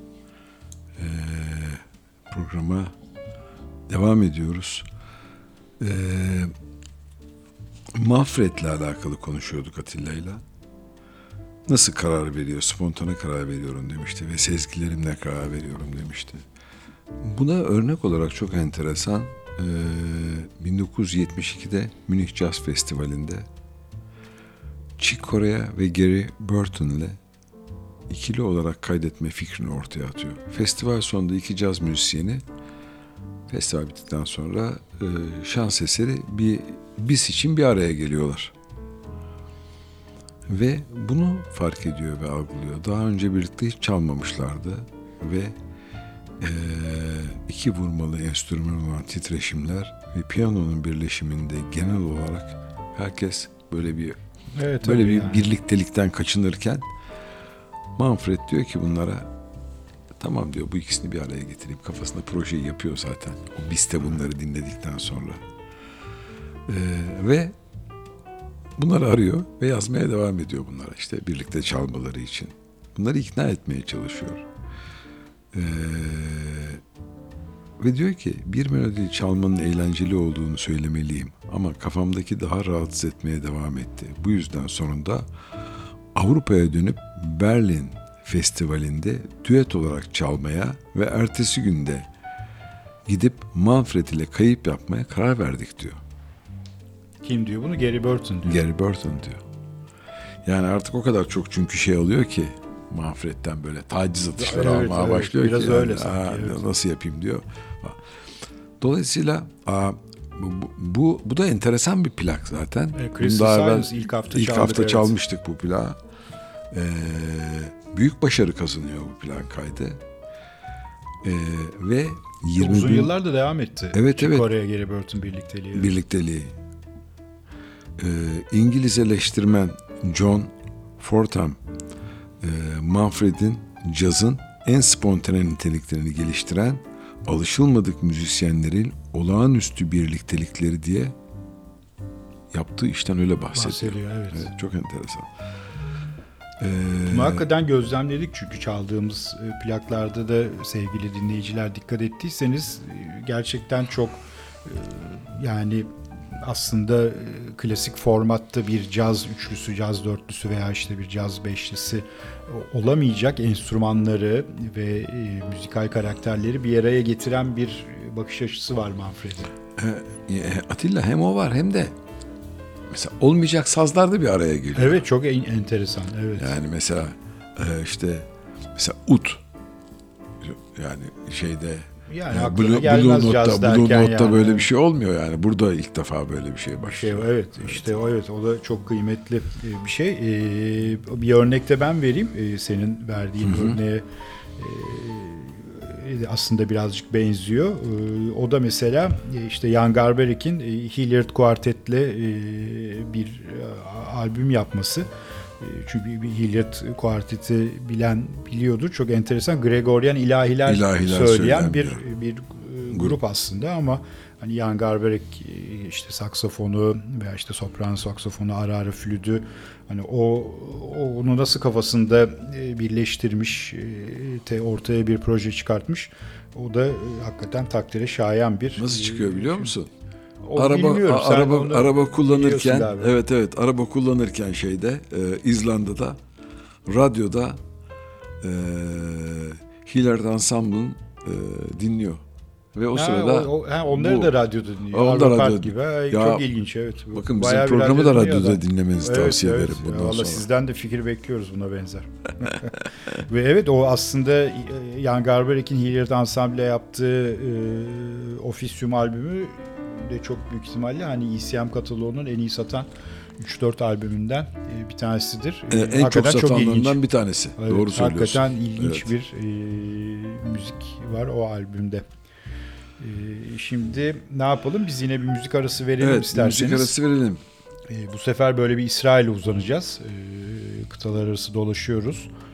Ee, programa devam ediyoruz. Ee, Manfred'le alakalı konuşuyorduk Atilla'yla. Nasıl karar veriyor? Spontane karar veriyorum demişti ve sezgilerimle karar veriyorum demişti. Buna örnek olarak çok enteresan ee, 1972'de Münih Jazz Festivali'nde Chick Corea ve Gary Burton ile ikili olarak kaydetme fikrini ortaya atıyor. Festival sonunda iki caz müzisyeni festival bittikten sonra e, şans eseri bir bis için bir araya geliyorlar. Ve bunu fark ediyor ve algılıyor. Daha önce birlikte hiç çalmamışlardı ve e, iki vurmalı enstrüman olan titreşimler ve piyanonun birleşiminde genel olarak herkes böyle bir Evet, böyle bir yani. birliktelikten kaçınırken Manfred diyor ki bunlara tamam diyor bu ikisini bir araya getireyim kafasında projeyi yapıyor zaten. O biste bunları dinledikten sonra. Ee, ve bunları arıyor ve yazmaya devam ediyor bunlara işte birlikte çalmaları için. Bunları ikna etmeye çalışıyor. Ee, ve diyor ki bir melodi çalmanın eğlenceli olduğunu söylemeliyim ama kafamdaki daha rahatsız etmeye devam etti. Bu yüzden sonunda Avrupa'ya dönüp Berlin Festivali'nde düet olarak çalmaya ve ertesi günde gidip Manfred ile kayıp yapmaya karar verdik diyor. Kim diyor bunu? Gary Burton diyor. Gary Burton diyor. Yani artık o kadar çok çünkü şey alıyor ki Manfred'den böyle taciz atışları Evet, almaya evet, başlıyor biraz ki. öyle yani, sanki, "Aa, evet." Nasıl yapayım diyor. Dolayısıyla aa, bu, bu, bu, da enteresan bir plak zaten. E, Crystal daha evvel- ilk hafta ilk çaldık, hafta evet. çalmıştık bu plağı. Ee, büyük başarı kazanıyor bu plak kaydı. Ee, ve 20 Uzun bin yıllar da devam etti. Evet, evet. Kore'ye Gary Burton birlikteliği. birlikteliği. Ee, İngiliz eleştirmen John Fortham e, Manfred'in cazın en spontane niteliklerini geliştiren alışılmadık müzisyenlerin olağanüstü birliktelikleri diye yaptığı işten öyle bahsediyor. bahsediyor. Evet. Evet, çok enteresan. Ee, Bunu hakikaten gözlemledik çünkü çaldığımız e, plaklarda da sevgili dinleyiciler dikkat ettiyseniz e, gerçekten çok e, yani aslında e, klasik formatta bir caz üçlüsü, caz dörtlüsü veya işte bir caz beşlisi olamayacak enstrümanları ve e, müzikal karakterleri bir araya getiren bir bakış açısı var Manfred'in. e, Atilla hem o var hem de mesela olmayacak sazlar da bir araya geliyor. Evet çok en- enteresan. Evet. Yani mesela e, işte mesela ut yani şeyde Yani aklına Blue, Blue Note'da, Blue Note'da yani. böyle bir şey olmuyor yani. Burada ilk defa böyle bir şey şey başlıyor. evet işte o evet o da çok kıymetli e, bir şey. Ee, bir örnek de ben vereyim. Ee, senin verdiğin örneğe e, aslında birazcık benziyor. Ee, o da mesela e, işte Jan Garbarik'in e, Hilliard Quartet'le e, bir albüm yapması. E, Çünkü bir Hilliard Quartet'i bilen biliyordur. Çok enteresan Gregorian ilahiler, İlahiler söyleyen söyleyen bir bir bir e, grup aslında ama hani Jan Garbarek e, işte saksafonu veya işte sopran saksafonu ara ara flütü hani o, o onu nasıl kafasında e, birleştirmiş e, te ortaya bir proje çıkartmış. O da e, hakikaten takdire şayan bir Nasıl e, çıkıyor biliyor musun? O araba bilmiyorum. a- Sen araba araba kullanırken evet evet araba kullanırken şeyde e, İzlanda'da radyoda e, Hilliard Ensemble'ın e, dinliyor. Ve o Ha, sırada o- o- ha, onları bu- da radyoda dinliyor. Onlar Part radyoda- gibi. Ha, Ya, çok ilginç evet. bakın bizim Bayağı programı da dinliyor radyoda adam. dinlemenizi tavsiye ederim bundan Vallahi sonra. sizden de fikir bekliyoruz buna benzer. Ve evet o aslında e, Jan Garbarek'in Hilliard Ensemble yaptığı e, Officium albümü de çok büyük ihtimalle hani ECM kataloğunun en iyi satan 3-4 albümünden e, bir tanesidir. E, E, en çok satanlarından bir tanesi. Evet, Doğru söylüyorsun. Hakikaten ilginç Evet. bir e, müzik var o albümde. E, şimdi ne yapalım? Biz yine bir müzik arası verelim Evet, isterseniz. müzik arası verelim. E, bu sefer böyle bir İsrail'e uzanacağız. E, kıtalar arası dolaşıyoruz. E,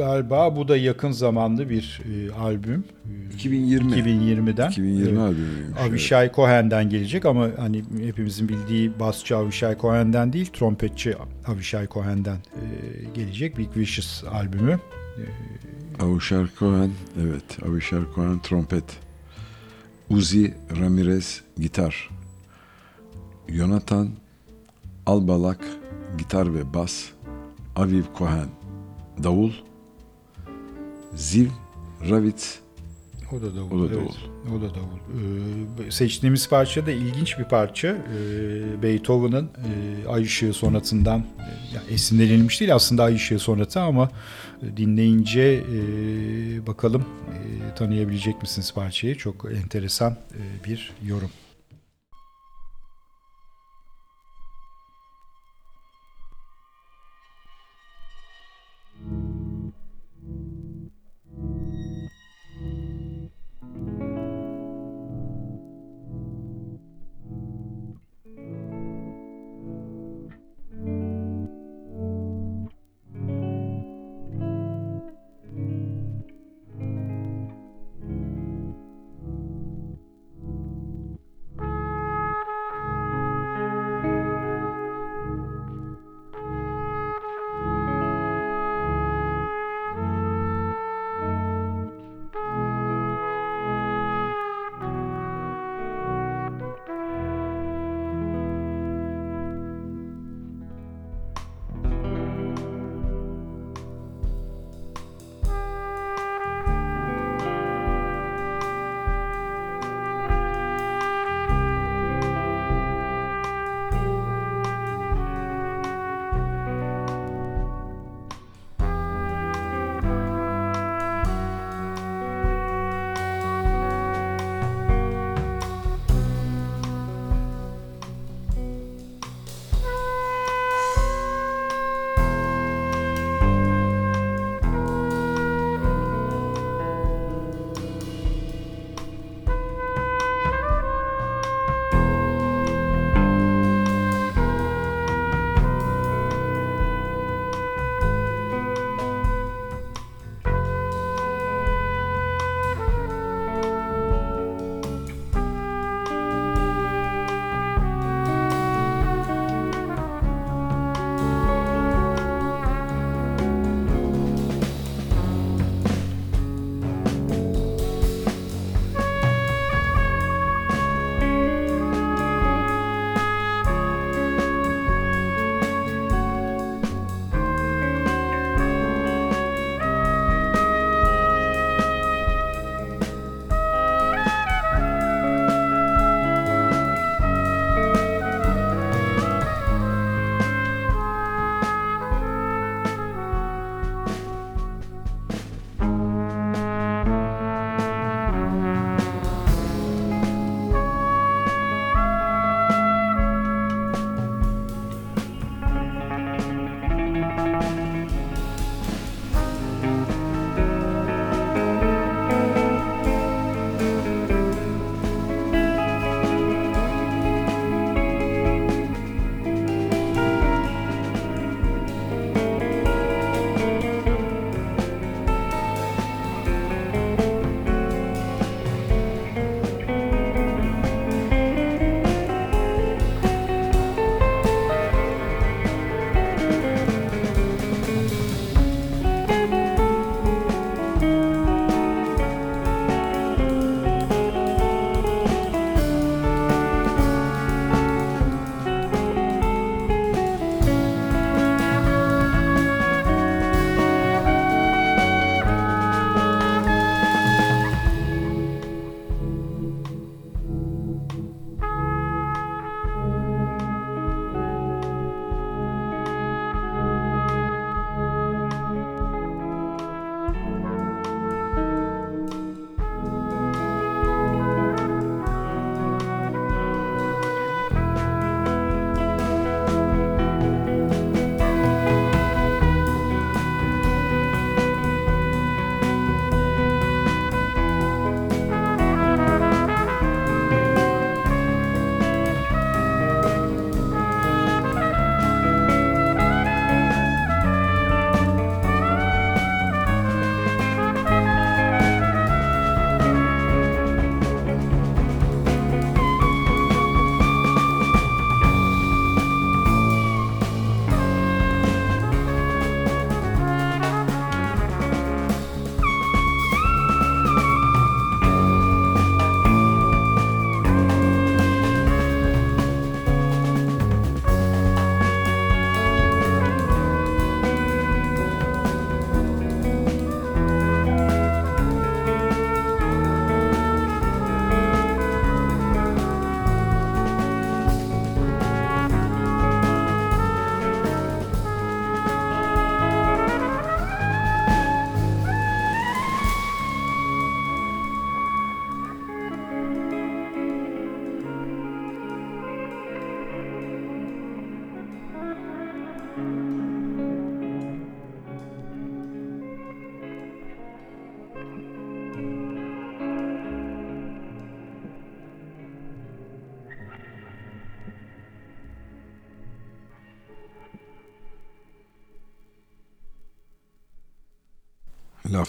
galiba bu da yakın zamanda bir e, albüm. E, 2020. 2020'den. 2020 Evet. albümüymüş. evet. Avishai Cohen'den gelecek ama hani hepimizin bildiği basçı Avishai Cohen'den değil, trompetçi Avishai Cohen'den e, gelecek Big Vicious albümü. Avishar Cohen, evet. Avishar Cohen trompet. Uzi Ramirez gitar. Jonathan Albalak gitar ve bas. Aviv Cohen davul. Ziv Ravitz O da davul. O da evet. davul. O da davul. Ee, seçtiğimiz parça da ilginç bir parça. Ee, Beethoven'ın e, Ay Işığı sonatından e, yani esinlenilmiş değil aslında Ay Işığı sonatı ama e, dinleyince e, bakalım e, tanıyabilecek misiniz parçayı? Çok enteresan e, bir yorum.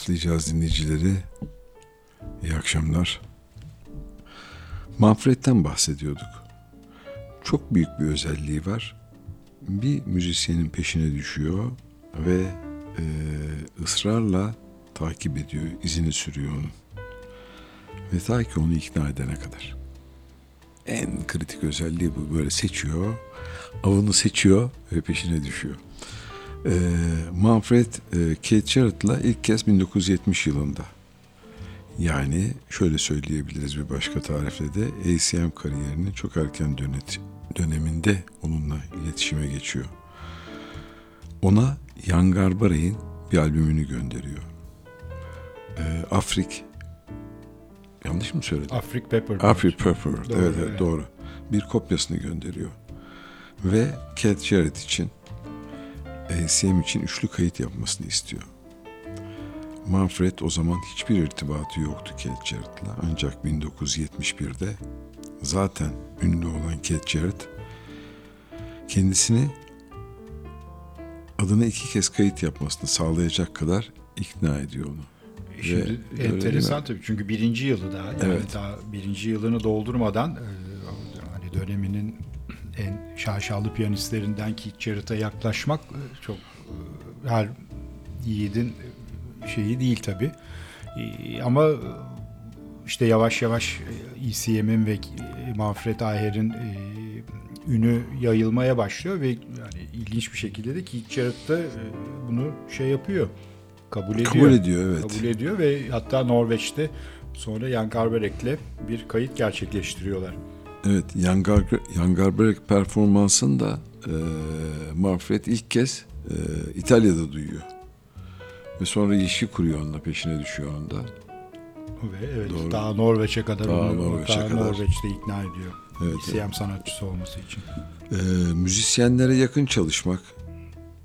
Laflayacağız dinleyicileri. İyi akşamlar. Manfred'den bahsediyorduk. Çok büyük bir özelliği var. Bir müzisyenin peşine düşüyor ve e, ısrarla takip ediyor, izini sürüyor onun. Ve ta ki onu ikna edene kadar. En kritik özelliği bu. Böyle seçiyor, avını seçiyor ve peşine düşüyor. E, Manfred e, Jarrett'la ilk kez 1970 yılında yani şöyle söyleyebiliriz bir başka tarifle de ACM kariyerinin çok erken dönet, döneminde onunla iletişime geçiyor. Ona Jan Garbarey'in bir albümünü gönderiyor. Ee, Afrik yanlış mı söyledim? Afrik Pepper. Afrik Pepper. Doğru, evet evet. doğru. Bir kopyasını gönderiyor. Ve Cat Jarrett için ACM için üçlü kayıt yapmasını istiyor. Manfred o zaman hiçbir irtibatı yoktu Cat Jarrett'la. Ancak 1971'de zaten ünlü olan Jarrett kendisini adına iki kez kayıt yapmasını sağlayacak kadar ikna ediyor onu. Şimdi Ve- enteresan tabii çünkü birinci yılı daha. Yani Evet. daha birinci yılını doldurmadan e, hani döneminin en şaşalı piyanistlerinden Keith Jarrett'a yaklaşmak e, çok e, her yiğidin şeyi değil tabii. E, Ama e, işte yavaş yavaş e, ECM'in ve e, Manfred Ayher'in e, ünü yayılmaya başlıyor ve yani ilginç bir şekilde de Keith Jarrett da e, bunu şey yapıyor. Kabul ediyor. Kabul ediyor evet. Kabul ediyor ve hatta Norveç'te sonra Jan Garbarek'le bir kayıt gerçekleştiriyorlar. Evet, Jan, Gar- Jan Garbarek performansını da e, Manfred ilk kez e, İtalya'da duyuyor. Ve sonra ilişki kuruyor onunla, peşine düşüyor onda. Ve evet Doğru. daha Norveç'e kadar Daha Norveç'e daha kadar. Norveç'te ikna ediyor. Evet, ECM sanatçısı olması için. E, müzisyenlere yakın çalışmak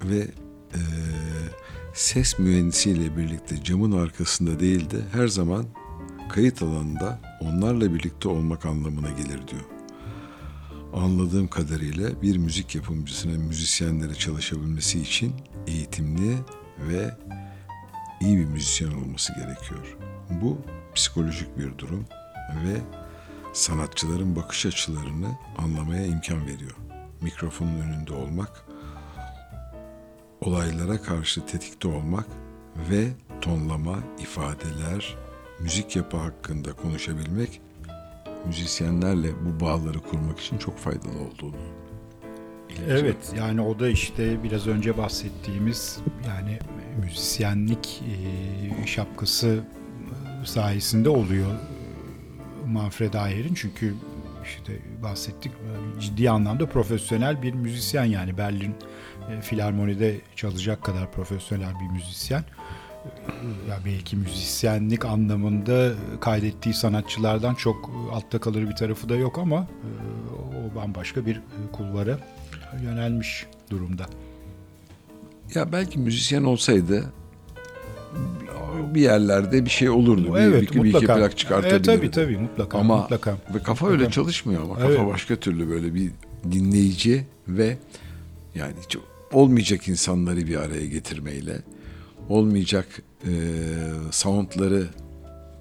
ve e, ses mühendisiyle birlikte camın arkasında değil de her zaman kayıt alanında onlarla birlikte olmak anlamına gelir diyor. Anladığım kadarıyla bir müzik yapımcısının müzisyenlere çalışabilmesi için eğitimli ve iyi bir müzisyen olması gerekiyor. Bu psikolojik bir durum ve sanatçıların bakış açılarını anlamaya imkan veriyor. Mikrofonun önünde olmak, olaylara karşı tetikte olmak ve tonlama, ifadeler, müzik yapı hakkında konuşabilmek müzisyenlerle bu bağları kurmak için çok faydalı olduğunu. Evet yani o da işte biraz önce bahsettiğimiz yani müzisyenlik e, şapkası sayesinde oluyor Manfred Ayer'in çünkü işte bahsettik ciddi anlamda profesyonel bir müzisyen yani Berlin e, Filarmoni'de çalacak kadar profesyonel bir müzisyen. Ya belki müzisyenlik anlamında kaydettiği sanatçılardan çok altta kalır bir tarafı da yok ama e, o bambaşka bir kulvara yönelmiş durumda. Ya belki müzisyen olsaydı bir yerlerde bir şey olurdu. Bir, evet bir, bir iki mutlaka. plak çıkartabilirdi. Evet, tabii tabii mutlaka. Ama mutlaka. ve kafa öyle çalışmıyor ama kafa Evet. başka türlü böyle bir dinleyici ve yani hiç olmayacak insanları bir araya getirmeyle olmayacak e, soundları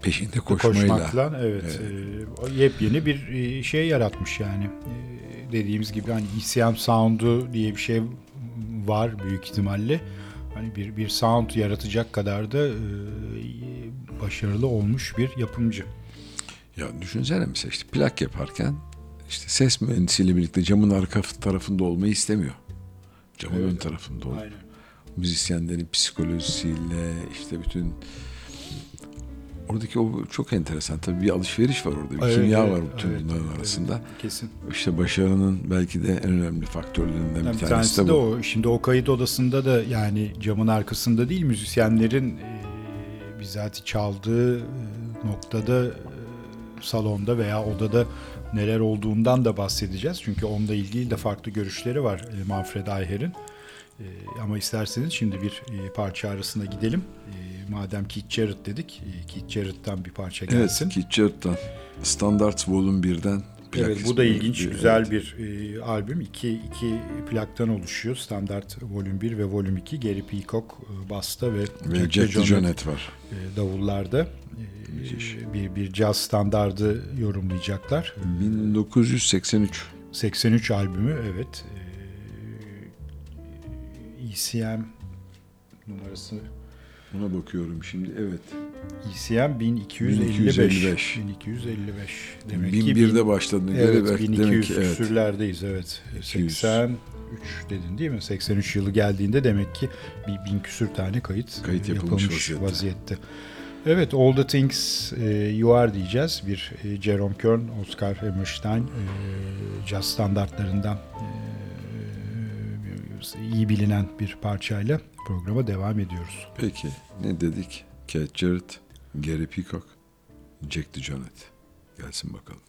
peşinde koşmayla Koşmakla evet, e, o yepyeni bir e, şey yaratmış yani. E, dediğimiz gibi hani ECM sound'u diye bir şey var büyük ihtimalle. Hani bir bir sound yaratacak kadar da e, başarılı olmuş bir yapımcı. ya düşünsene mesela işte plak yaparken işte ses mühendisiyle birlikte camın arka tarafında olmayı istemiyor. Camın Evet. ön tarafında ol. Aynen. Müzisyenlerin psikolojisiyle işte bütün oradaki o çok enteresan tabii bir alışveriş var orada bir Evet, kimya evet, var bütün evet, bunların evet, arasında Kesin. işte başarının belki de en önemli faktörlerinden Yani bir tanesi, tanesi de de bu. o. Şimdi o kayıt odasında da yani camın arkasında değil müzisyenlerin e, bizatihi çaldığı e, noktada e, salonda veya odada neler olduğundan da bahsedeceğiz. Çünkü onunla ilgili de farklı görüşleri var e, Manfred Ayher'in. E, ama isterseniz şimdi bir e, parça arasına gidelim. E, madem Keith Jarrett dedik, e, Keith Jarrett'tan bir parça gelsin. Evet Keith Jarrett'tan Standards Volume 1'den plak Evet bu da ilginç, Bir- güzel evet. bir e, albüm. İki, iki plaktan oluşuyor. Standart Volüm 1 ve Volüm 2. Gary Peacock e, basta ve, Ve Jack DeJohnette var. e, davullarda e, bir, bir caz standardı yorumlayacaklar. 1983. 83 albümü evet. ECM numarası Ona bakıyorum şimdi. Evet. ECM 1255. 1255. 1255. Demek ki 1001'de başladığına göre Evet, belki 1200 demek ki evet. küsürlerdeyiz evet. 200. 83 dedin değil mi? 83 yılı geldiğinde demek ki bir bin küsür tane kayıt, Kayıt e, yapılmış vaziyette. vaziyette. Evet, All the Things e, You Are diyeceğiz. Bir e, Jerome Kern, Oscar Hammerstein e, caz standartlarından e, iyi bilinen bir parçayla programa devam ediyoruz. Peki ne dedik? Keith Jarrett, Gary Peacock, Jack DeJohnette. Gelsin bakalım.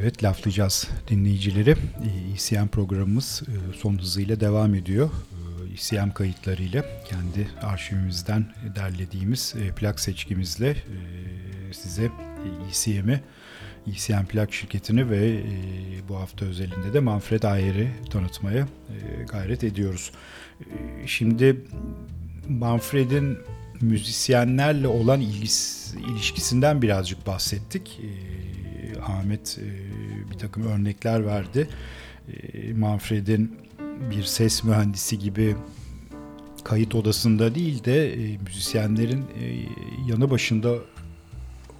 Evet laflayacağız dinleyicileri. ECM programımız e, son hızıyla devam ediyor. ECM kayıtlarıyla kendi arşivimizden derlediğimiz e, plak seçkimizle e, size ECM'i, ECM plak şirketini ve bu hafta özelinde de Manfred Ayer'i tanıtmaya gayret ediyoruz. Şimdi Manfred'in müzisyenlerle olan ilgisi, ilişkisinden birazcık bahsettik. Ahmet bir takım örnekler verdi. Manfred'in bir ses mühendisi gibi kayıt odasında değil de müzisyenlerin yanı başında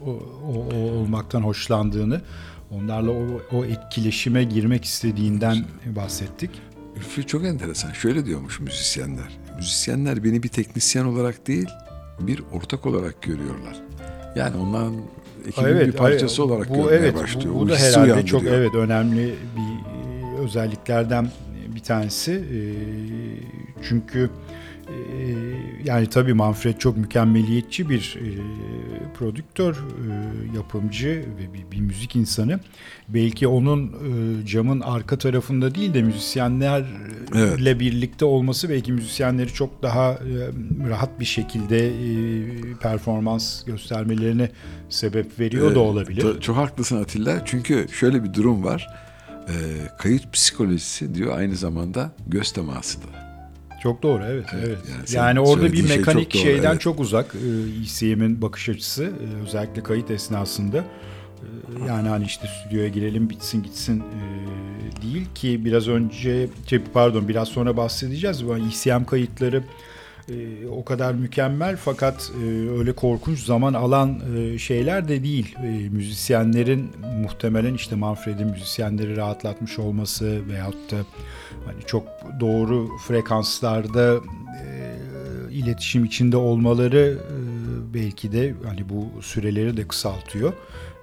o, o, olmaktan hoşlandığını, onlarla o, o etkileşime girmek istediğinden bahsettik. Ülfü çok enteresan. Şöyle diyormuş müzisyenler. Müzisyenler beni bir teknisyen olarak değil, bir ortak olarak görüyorlar. Yani onların ekibin evet, bir parçası evet, olarak bu, görmeye evet, başlıyor. Bu, bu da herhalde çok evet önemli bir özelliklerden bir tanesi. Çünkü yani tabii Manfred çok mükemmeliyetçi bir prodüktör, yapımcı ve bir, bir müzik insanı. Belki onun camın arka tarafında değil de müzisyenlerle evet. birlikte olması belki müzisyenleri çok daha rahat bir şekilde performans göstermelerine sebep veriyor da olabilir. Çok haklısın Atilla. Çünkü şöyle bir durum var. Kayıt psikolojisi diyor aynı zamanda göz teması da. Çok doğru evet. evet. evet. Yani, yani orada bir mekanik şey çok şeyden evet. çok uzak ECM'in bakış açısı e, özellikle kayıt esnasında. E, yani hani işte stüdyoya girelim bitsin gitsin e, değil ki biraz önce şey, pardon biraz sonra bahsedeceğiz. Bu ECM kayıtları e, o kadar mükemmel fakat e, öyle korkunç zaman alan e, şeyler de değil. E, müzisyenlerin muhtemelen işte Manfred'in müzisyenleri rahatlatmış olması veyahut da hani çok doğru frekanslarda e, iletişim içinde olmaları e, belki de hani bu süreleri de kısaltıyor.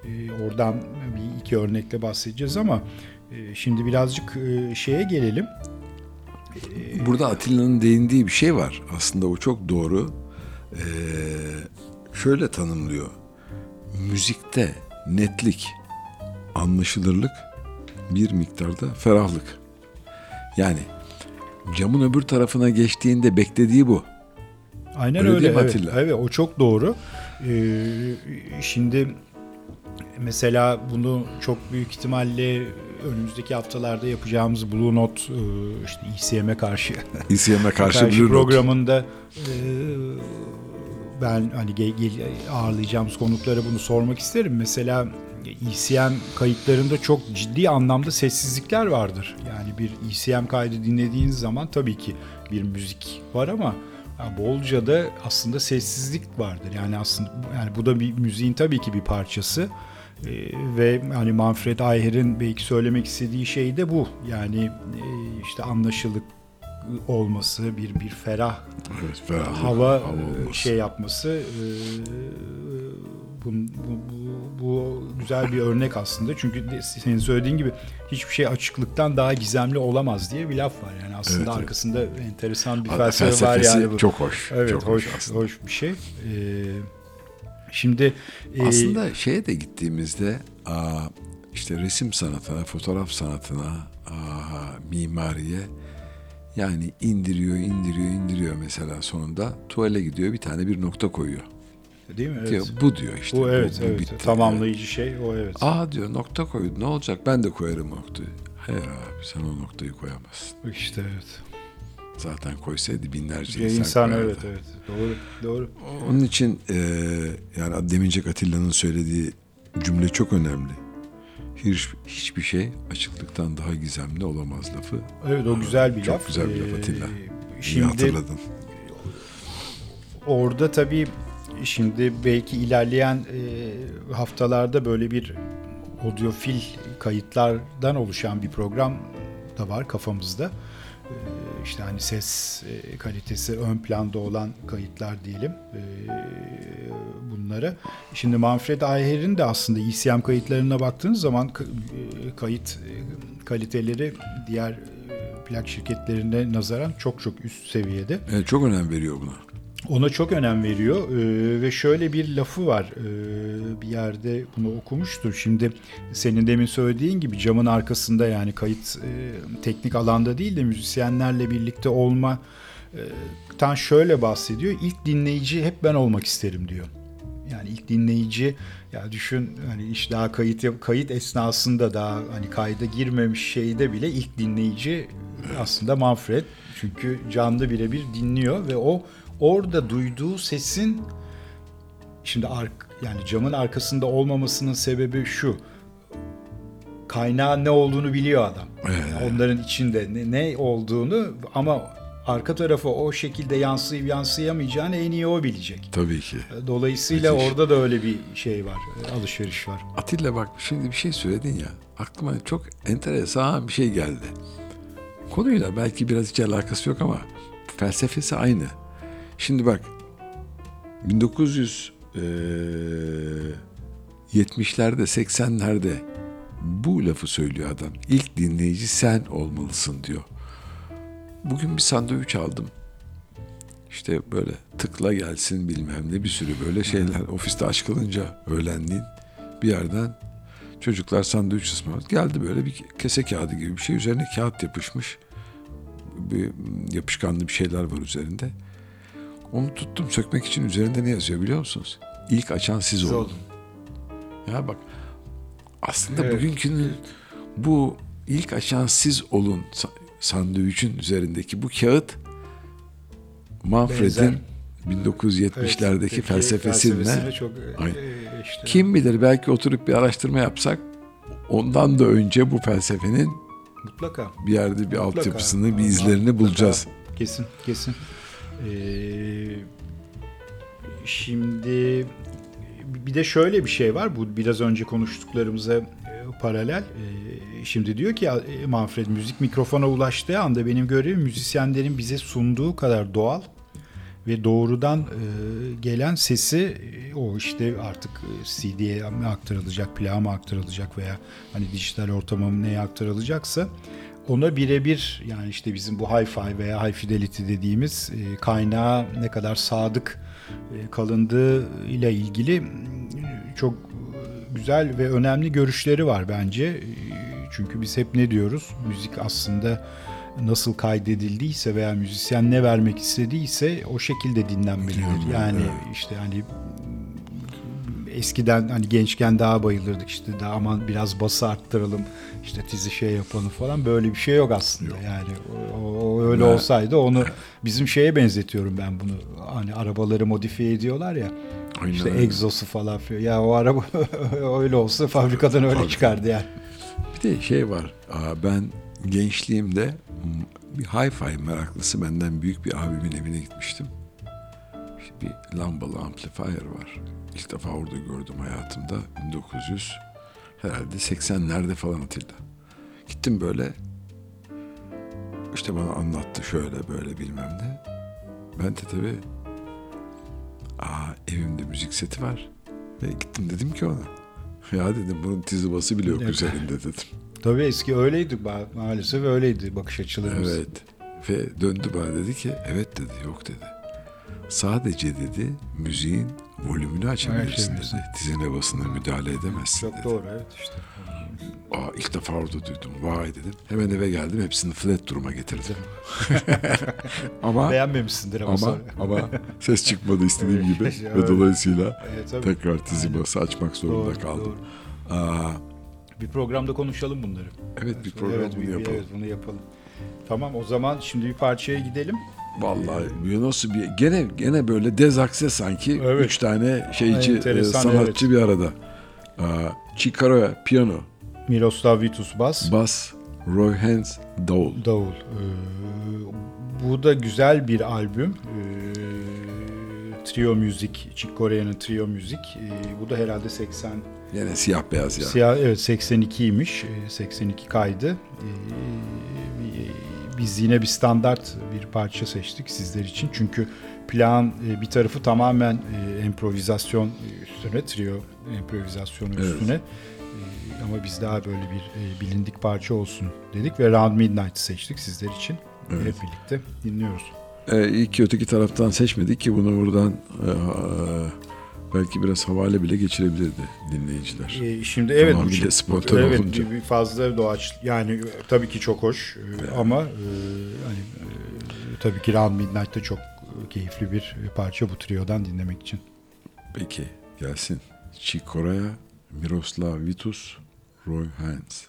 E, oradan bir iki örnekle bahsedeceğiz ama e, şimdi birazcık e, şeye gelelim. Burada Atilla'nın değindiği bir şey var. Aslında o çok doğru. Ee, şöyle tanımlıyor. Müzikte netlik, anlaşılırlık, bir miktarda ferahlık. Yani camın öbür tarafına geçtiğinde beklediği bu. Aynen öyle. öyle evet, Atilla? evet o çok doğru. Ee, şimdi mesela bunu çok büyük ihtimalle önümüzdeki haftalarda yapacağımız Blue Note e, işte ECM'e karşı ECM'e karşı, karşı Blue programında Note. ben hani gel, gel, ağırlayacağımız konuklara bunu sormak isterim. Mesela ECM kayıtlarında çok ciddi anlamda sessizlikler vardır. Yani bir ECM kaydı dinlediğiniz zaman tabii ki bir müzik var ama yani bolca da aslında sessizlik vardır. Yani aslında yani bu da bir müziğin tabii ki bir parçası. Ee, ve hani Manfred Ayher'in belki söylemek istediği şey de bu. Yani e, işte anlaşılık olması, bir bir ferah, evet, ferah hava, hava e, şey yapması e, bu, bu, bu, bu güzel bir örnek aslında. Çünkü senin söylediğin gibi hiçbir şey açıklıktan daha gizemli olamaz diye bir laf var. Yani aslında evet, arkasında evet. enteresan bir felsefe var yani. Bu. Çok hoş. Evet, çok hoş, hoş, hoş bir şey. Ee, Şimdi e, aslında şeye de gittiğimizde işte resim sanatına, fotoğraf sanatına, mimariye yani indiriyor, indiriyor, indiriyor mesela sonunda tuvale gidiyor bir tane bir nokta koyuyor. Değil mi? Evet. Diyor, bu diyor işte. Bu evet, bu, bu evet. Bitti. Tamamlayıcı evet. şey o evet. Aa diyor nokta koydu ne olacak ben de koyarım noktayı. Hayır abi sen o noktayı koyamazsın. İşte evet. Zaten koysaydı binlerce insan, insan evet evet doğru doğru. Onun için e, yani Demincek Atilla'nın söylediği cümle çok önemli. Hiç, hiçbir şey açıklıktan daha gizemli olamaz lafı. Evet o güzel bir çok laf. Çok güzel bir laf Atilla. Ee, şimdi, İyi hatırladın. Orada tabii şimdi belki ilerleyen e, haftalarda böyle bir audiofil kayıtlardan oluşan bir program da var kafamızda. İşte hani ses e, kalitesi ön planda olan kayıtlar diyelim e, bunları. Şimdi Manfred Ayher'in de aslında ECM kayıtlarına baktığınız zaman e, kayıt kaliteleri diğer plak şirketlerine nazaran çok çok üst seviyede. Evet, çok önem veriyor buna. Ona çok önem veriyor Ee, ve şöyle bir lafı var Ee, bir yerde bunu okumuştum. Şimdi senin demin söylediğin gibi camın arkasında yani kayıt e, teknik alanda değil de müzisyenlerle birlikte olma e, tan şöyle bahsediyor. İlk dinleyici hep ben olmak isterim diyor. Yani ilk dinleyici ya düşün hani iş daha kayıt kayıt esnasında daha hani kayda girmemiş şeyde bile ilk dinleyici aslında Manfred. Çünkü canlı birebir dinliyor ve o orada duyduğu sesin şimdi ark, yani camın arkasında olmamasının sebebi şu. Kaynağı ne olduğunu biliyor adam. Onların içinde ne, ne olduğunu ama arka tarafa o şekilde yansıyıp yansıyamayacağını en iyi o bilecek. Tabii ki. Dolayısıyla Müthiş. orada da öyle bir şey var, alışveriş var. Atilla bak şimdi bir şey söyledin ya. Aklıma çok enteresan bir şey geldi. Konuyla belki biraz hiç alakası yok ama felsefesi aynı. Şimdi bak 1970'lerde 80'lerde bu lafı söylüyor adam. İlk dinleyici sen olmalısın diyor. Bugün bir sandviç aldım. İşte böyle tıkla gelsin bilmem ne bir sürü böyle şeyler. Ofiste aç kalınca öğlenliğin bir yerden çocuklar sandviç ısmarladı. Geldi böyle bir kese kağıdı gibi bir şey. Üzerine kağıt yapışmış. Bir yapışkanlı bir şeyler var üzerinde. Onu tuttum sökmek için üzerinde ne yazıyor biliyor musunuz? İlk açan siz Siz olun. olun. Ya bak aslında Evet. bugünkünün bu ilk açan siz olun sa- sandviçin üzerindeki bu kağıt Manfred'in Benzer. 1970'lerdeki Evet, çok e, işte. kim bilir belki oturup bir araştırma yapsak ondan da önce bu felsefenin Mutlaka. bir yerde bir Mutlaka. altyapısını, bir izlerini Mutlaka. bulacağız. Kesin, kesin. Ee, şimdi bir de şöyle bir şey var. Bu biraz önce konuştuklarımıza e, paralel. Ee, şimdi diyor ki e, Manfred müzik mikrofona ulaştığı anda benim görevim müzisyenlerin bize sunduğu kadar doğal ve doğrudan e, gelen sesi o işte artık CD'ye mi aktarılacak, plağa mı aktarılacak veya hani dijital ortama neye aktarılacaksa ona birebir yani işte bizim bu hi-fi veya high fidelity dediğimiz e, kaynağa ne kadar sadık e, kalındığı ile ilgili mm, çok e, güzel ve önemli görüşleri var bence. E, Çünkü biz hep ne diyoruz? Müzik aslında nasıl kaydedildiyse veya müzisyen ne vermek istediyse o şekilde dinlenmelidir. Dinlenmeli, Yani işte hani eskiden hani gençken daha bayılırdık işte daha aman biraz bası arttıralım işte tizi şey yapalım falan böyle bir şey yok aslında yani o, o- öyle Ve- olsaydı onu bizim şeye benzetiyorum ben bunu hani arabaları modifiye ediyorlar ya Aynen işte öyle. egzosu falan filan ya o araba öyle olsa fabrikadan öyle çıkardı yani. Bir de şey var. Ben gençliğimde bir hi-fi meraklısı benden büyük bir abimin evine gitmiştim. Bir lambalı amplifier var. İlk defa orada gördüm hayatımda. 1900 herhalde 80'lerde falan Atilla. Gittim böyle işte bana anlattı şöyle böyle bilmem ne. Ben de tabii aa evimde müzik seti var. Ve gittim dedim ki ona ya dedim bunun tizi bası bile yok Evet. üzerinde dedim. Tabii eski öyleydi ma- maalesef öyleydi bakış açılarımız. Evet. Ve döndü bana dedi ki evet dedi yok dedi. Sadece dedi müziğin volümünü açabilirsin dedi. Tizine basına müdahale edemezsin Çok dedi. doğru evet işte. Aa, ilk defa orada duydum. Vay dedim. Hemen eve geldim. Hepsini flat duruma getirdim. ama Beğenmemişsindir ama, ama ama ses çıkmadı istediğim Evet, gibi. evet. Ve dolayısıyla Evet, tekrar Aynen. bası açmak zorunda Doğru, kaldım. doğru. Aa, Bir programda konuşalım bunları. evet bir program evet, bunu bir- yapalım. Evet bunu yapalım. Tamam o zaman şimdi bir parçaya gidelim. Vallahi bu nasıl bir gene gene böyle dezakse sanki Evet. üç tane şeyci e, Enteresan, sanatçı bir arada. Aa, Chikaro piyano, Miroslav Vitus bas, bas, Roy Haynes davul. davul. Ee, bu da güzel bir albüm. Ee, trio müzik, Chick Corea'nın trio müzik. Ee, bu da herhalde 80 Yine siyah beyaz ya. Siyah, evet 82'ymiş. Ee, 82 kaydı. Ee, Biz yine bir standart bir parça seçtik sizler için. Çünkü plan e, bir tarafı tamamen e, improvizasyon üstüne, trio improvizasyonu üstüne. Ee, Ama biz daha böyle bir e, bilindik parça olsun dedik ve Round Midnight'ı seçtik sizler için. Evet. Hep birlikte dinliyoruz. e, iyi ki öteki taraftan seçmedik ki bunu buradan e, e, belki biraz havale bile geçirebilirdi dinleyiciler. E, şimdi evet Tamamıyla bu- spontan evet, olunca. bir- bir fazla doğaç yani e, tabii ki çok hoş e, ama e, hani e, tabii ki Round Midnight'ta çok keyifli bir parça bu trio'dan dinlemek için. Peki gelsin. Chick Corea, Miroslav Vitus, Roy Haynes.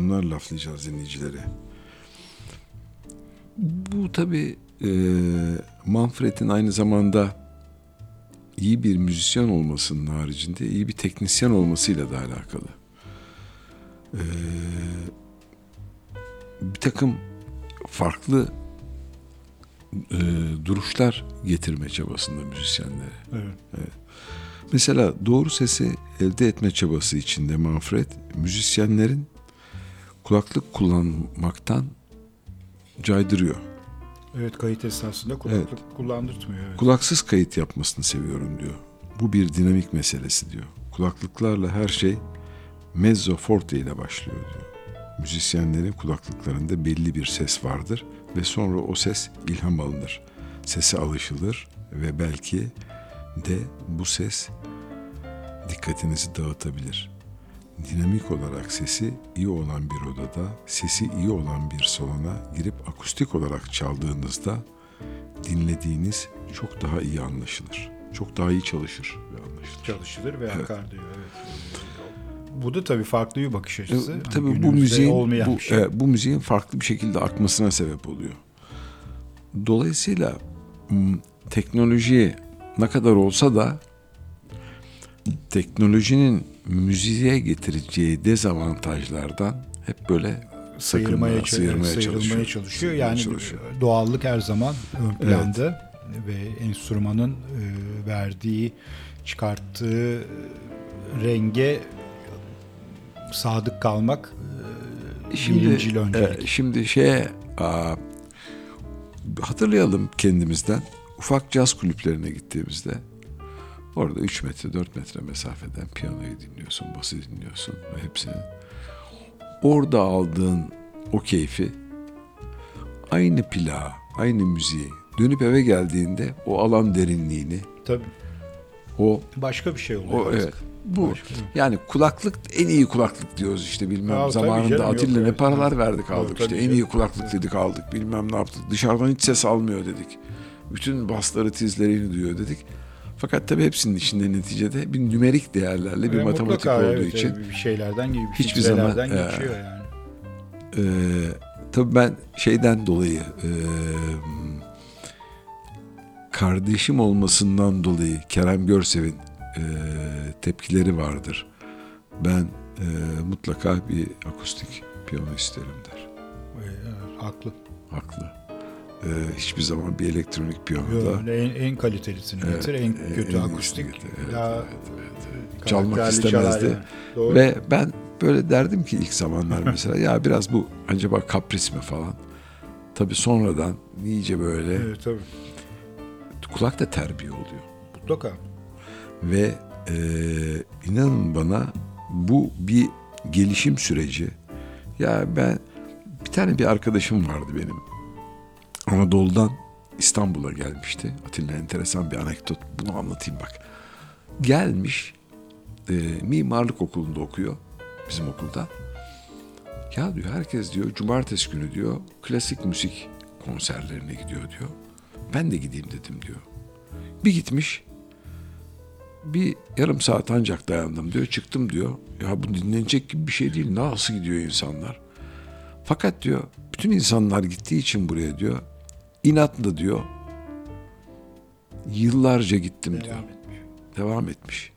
Akşamlar laflayacağız dinleyicilere. Bu tabii e, Manfred'in aynı zamanda iyi bir müzisyen olmasının haricinde iyi bir teknisyen olmasıyla da alakalı. E, bir takım farklı e, duruşlar getirme çabasında müzisyenlere. Evet. Mesela doğru sesi elde etme çabası içinde Manfred müzisyenlerin kulaklık kullanmaktan caydırıyor. Evet kayıt esnasında kulaklık kullandırtmıyor. Evet. Kulaksız kayıt yapmasını seviyorum diyor. Bu bir dinamik meselesi diyor. Kulaklıklarla her şey mezzo forte ile başlıyor diyor. Müzisyenlerin kulaklıklarında belli bir ses vardır ve sonra o ses ilham alınır. Sese alışılır ve belki de bu ses dikkatinizi dağıtabilir. Dinamik olarak sesi iyi olan bir odada, sesi iyi olan bir salona girip akustik olarak çaldığınızda dinlediğiniz çok daha iyi anlaşılır. Çok daha iyi çalışır ve anlaşılır. Çalışılır ve akar diyor. Evet. Bu da tabii farklı bir bakış açısı. E, Hani tabii bu günümüzde müziğin bu, şey. e, bu müziğin farklı bir şekilde akmasına sebep oluyor. Dolayısıyla teknoloji ne kadar olsa da teknolojinin müziğe getireceği dezavantajlardan hep böyle sıyırmaya, sakınmaya, sıyırmaya sıyrılmaya çalışıyor. çalışıyor. Sıyırmaya Yani çalışıyor. doğallık her zaman ön planda ve enstrümanın e, verdiği, çıkarttığı e, renge sadık kalmak e, birincil öncelik. e, şimdi şeye hatırlayalım kendimizden ufak caz kulüplerine gittiğimizde orada 3 metre 4 metre mesafeden piyanoyu dinliyorsun, bası dinliyorsun ve hepsini. Orada aldığın o keyfi aynı plağı, aynı müziği dönüp eve geldiğinde o alan derinliğini, Tabii. o Başka bir şey oluyor. o artık. evet. Bu Başka bir- yani kulaklık en iyi kulaklık diyoruz işte bilmem Ya, zamanında Atilla ne evet. paralar verdik aldık tabii işte en iyi kulaklık dedik aldık bilmem ne yaptık dışarıdan hiç ses almıyor dedik. Bütün basları tizlerini duyuyor dedik. Fakat tabii hepsinin içinde neticede bir nümerik değerlerle bir Ve matematik mutlaka, olduğu evet, için bir şeylerden gibi hiçbir zaman, e, geçiyor yani. Ee, tabii ben şeyden dolayı e, kardeşim olmasından dolayı Kerem Görsev'in e, tepkileri vardır. Ben e, mutlaka bir akustik piyano isterim der. E, evet, haklı. Haklı. E, hiçbir zaman bir elektronik piyanoda Yo, en, en kalitelisini Evet, getir, en en kötü iyisini akustik. getir, evet, daha evet, e, Çalmak istemezdi. çalar yani. Doğru. Ve ben böyle derdim ki ilk zamanlar mesela ya biraz bu acaba kapris mi falan. Tabii sonradan iyice böyle Evet, tabii. kulak da terbiye oluyor. Mutlaka. Ve e, inanın bana bu bir gelişim süreci. Ya ben bir tane bir arkadaşım vardı benim. Anadolu'dan İstanbul'a gelmişti. Atilla enteresan bir anekdot. Bunu anlatayım bak. Gelmiş e, mimarlık okulunda okuyor. Bizim okulda. Ya diyor herkes diyor cumartesi günü diyor klasik müzik konserlerine gidiyor diyor. Ben de gideyim dedim diyor. Bir gitmiş bir yarım saat ancak dayandım diyor. Çıktım diyor. Ya bu dinlenecek gibi bir şey değil. Nasıl gidiyor insanlar? Fakat diyor bütün insanlar gittiği için buraya diyor. İnatla diyor. Yıllarca gittim diyor. Devam etmiş. Devam etmiş.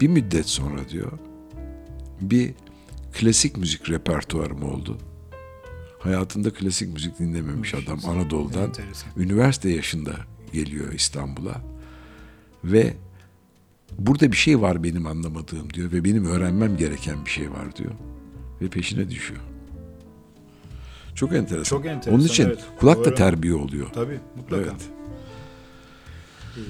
Bir müddet sonra diyor bir klasik müzik repertuarım oldu. Hayatında klasik müzik dinlememiş adam Anadolu'dan. Enteresan. Üniversite yaşında geliyor İstanbul'a. Ve burada bir şey var benim anlamadığım diyor ve benim öğrenmem gereken bir şey var diyor. Ve peşine düşüyor. Çok enteresan. Çok enteresan, Onun için evet. kulak da Doğru. terbiye oluyor. Tabii mutlaka. Evet. Ee,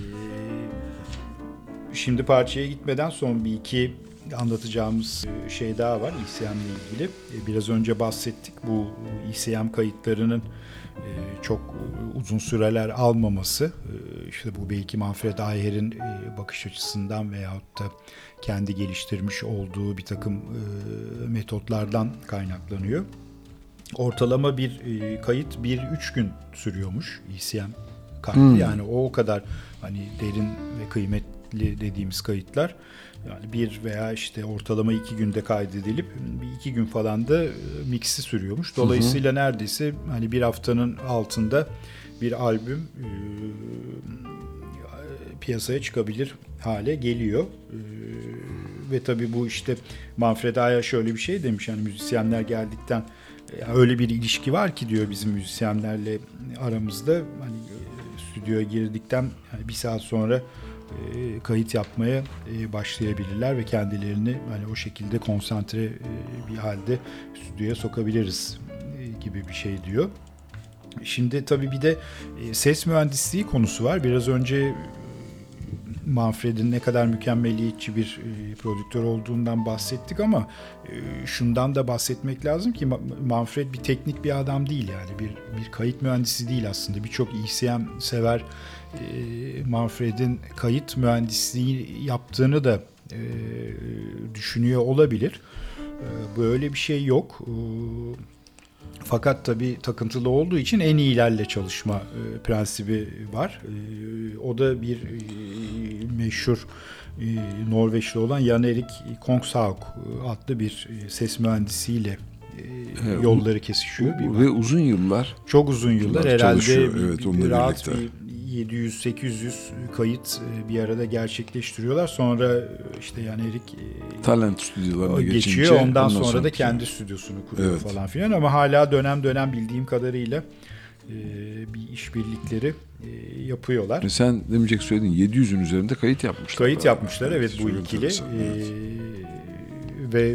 şimdi parçaya gitmeden son bir iki anlatacağımız e, şey daha var ECM'le ilgili. E, Biraz önce bahsettik bu ECM kayıtlarının e, çok uzun süreler almaması. işte bu belki Manfred Ayer'in bakış açısından veyahut da kendi geliştirmiş olduğu bir takım metotlardan kaynaklanıyor. Ortalama bir e, kayıt bir üç gün sürüyormuş ECM kaydı. Yani o o kadar hani derin ve kıymetli dediğimiz kayıtlar Yani bir veya işte ortalama iki günde kaydedilip bir iki gün falan da e, mixi sürüyormuş. Dolayısıyla neredeyse hani bir haftanın altında bir albüm e, piyasaya çıkabilir hale geliyor. E, ve tabii bu işte Manfred Aya şöyle bir şey demiş yani müzisyenler geldikten e, öyle bir ilişki var ki diyor bizim müzisyenlerle aramızda hani e, stüdyoya girdikten yani bir saat sonra e, kayıt yapmaya e, başlayabilirler ve kendilerini hani o şekilde konsantre bir halde stüdyoya sokabiliriz gibi bir şey diyor. Şimdi tabii bir de ses mühendisliği konusu var. Biraz önce Manfred'in ne kadar mükemmeliyetçi bir e, prodüktör olduğundan bahsettik ama e, şundan da bahsetmek lazım ki Ma- Manfred bir teknik bir adam değil yani bir bir kayıt mühendisi değil aslında. Birçok ECM sever e, Manfred'in kayıt mühendisliği yaptığını da e, düşünüyor olabilir. E, Böyle bir şey yok. Fakat tabii takıntılı olduğu için en iyilerle çalışma e, prensibi var. E, o da bir e, meşhur e, Norveçli olan Jan Erik Kongshaug e, adlı bir e, ses mühendisiyle e, yolları kesişiyor. Bir Ve uzun yıllar çok uzun yıllar Yıllar herhalde çalışıyor, bir- evet, bir- rahat birlikte. bir 700-800 kayıt e, bir arada gerçekleştiriyorlar. Sonra e, işte yani Erik e, talent stüdyolarına geçiyor. geçince Ondan, sonra, da sonraki- kendi stüdyosunu kuruyor Evet. falan filan ama hala dönem dönem bildiğim kadarıyla e, bir işbirlikleri e, yapıyorlar. Ve sen demeyecek söyledin 700'ün üzerinde kayıt yapmışlar. Kayıt yapmışlar evet bu ikili. evet. Ee, ve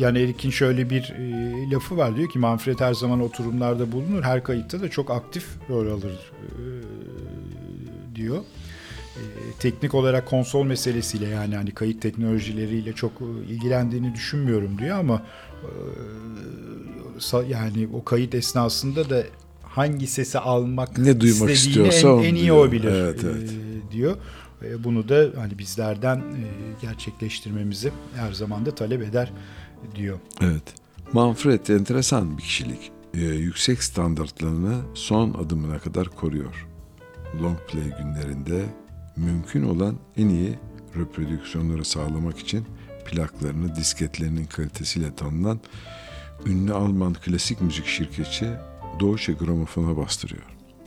Jan Erik'in şöyle bir e, lafı var diyor ki Manfred her zaman oturumlarda bulunur. Her kayıtta da çok aktif rol alır e, diyor. E, teknik olarak konsol meselesiyle yani hani kayıt teknolojileriyle çok e, ilgilendiğini düşünmüyorum diyor ama e, yani o kayıt esnasında da hangi sesi almak Ne duymak istiyorsa en, en iyi diyor. o bilir Evet, e, evet. diyor. E, Bunu da hani bizlerden e, gerçekleştirmemizi her zaman da talep eder diyor. Evet. Manfred enteresan bir kişilik. Ee, yüksek standartlarını son adımına kadar koruyor. Long play günlerinde mümkün olan en iyi reprodüksiyonları sağlamak için plaklarını disketlerinin kalitesiyle tanınan ünlü Alman klasik müzik şirketi Deutsche Grammophon'a bastırıyor.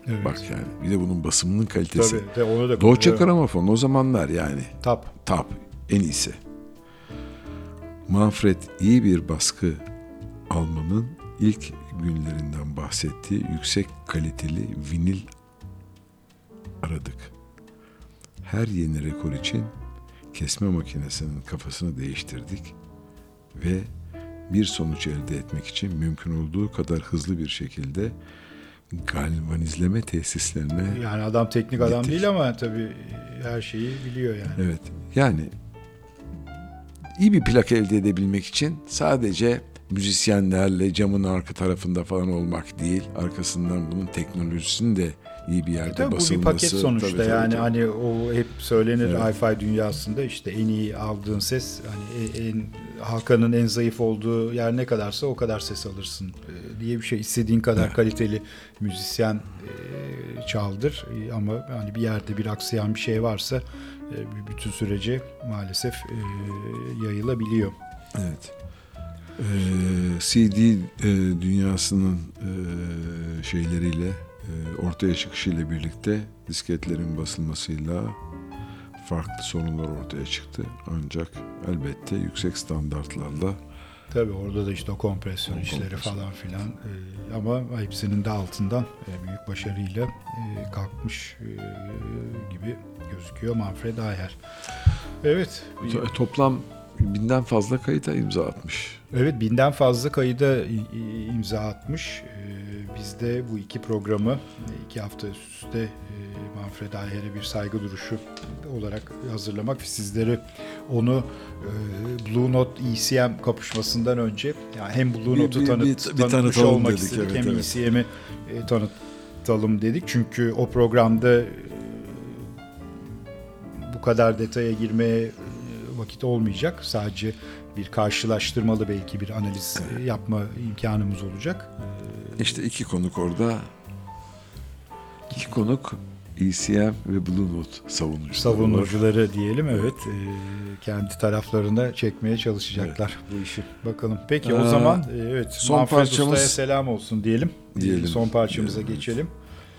Evet. Bak yani bir de bunun basımının kalitesi. Tabii de onu da Deutsche. Grammophon o zamanlar yani Tap. top en iyisi. Manfred iyi bir baskı almanın ilk günlerinden bahsettiği yüksek kaliteli vinil aradık. Her yeni rekor için kesme makinesinin kafasını değiştirdik ve bir sonuç elde etmek için mümkün olduğu kadar hızlı bir şekilde galvanizleme tesislerine Yani adam teknik adam Gittik. değil ama tabii her şeyi biliyor yani. Evet. Yani iyi bir plak elde edebilmek için sadece müzisyenlerle camın arka tarafında falan olmak değil, arkasından bunun teknolojisinin de iyi bir yerde Tabii bu bir basılması. paket sonuçta Tabii, tabii, yani tabii. hani o hep söylenir Evet. hi-fi dünyasında işte en iyi aldığın ses hani e- en Hakan'ın en zayıf olduğu yer ne kadarsa o kadar ses alırsın e, diye bir şey istediğin kadar Evet. kaliteli müzisyen e, çaldır E, ama hani bir yerde bir aksayan bir şey varsa e, bütün sürece maalesef e, yayılabiliyor. Evet. Ee, CD e, dünyasının e, şeyleriyle e, ortaya çıkışıyla birlikte disketlerin basılmasıyla farklı sorunlar ortaya çıktı. Ancak elbette yüksek standartlarla Tabii orada da işte o kompresyon O işleri kompresyon. falan filan Ee, ama hepsinin de altından e, büyük başarıyla e, kalkmış e, gibi gözüküyor Manfred Ayer. Evet. to- toplam binden fazla kayıta imza atmış. Evet binden fazla kayıda imza atmış. Ee, Biz de bu iki programı e, iki hafta üst üste e, Manfred Ayer'e bir saygı duruşu olarak hazırlamak sizleri onu e, Blue Note ECM kapışmasından önce yani hem Blue Note'u tanıt, bir- bir tanıtmış olmak dedik, istedik evet, hem evet. ECM'i e, tanıtalım dedik. Çünkü o programda e, bu kadar detaya girmeye e, vakit olmayacak. Sadece bir karşılaştırmalı belki bir analiz yapma imkanımız olacak. İşte iki konuk orada. İki konuk ECM ve Blue Note savunucuları. Savunucuları diyelim evet. E, kendi taraflarında çekmeye çalışacaklar bu işi. Bakalım. Peki o Aa, zaman e, evet son Manfred parçamız- Usta'ya selam olsun diyelim. Diyelim. Son parçamıza Diyelim. geçelim.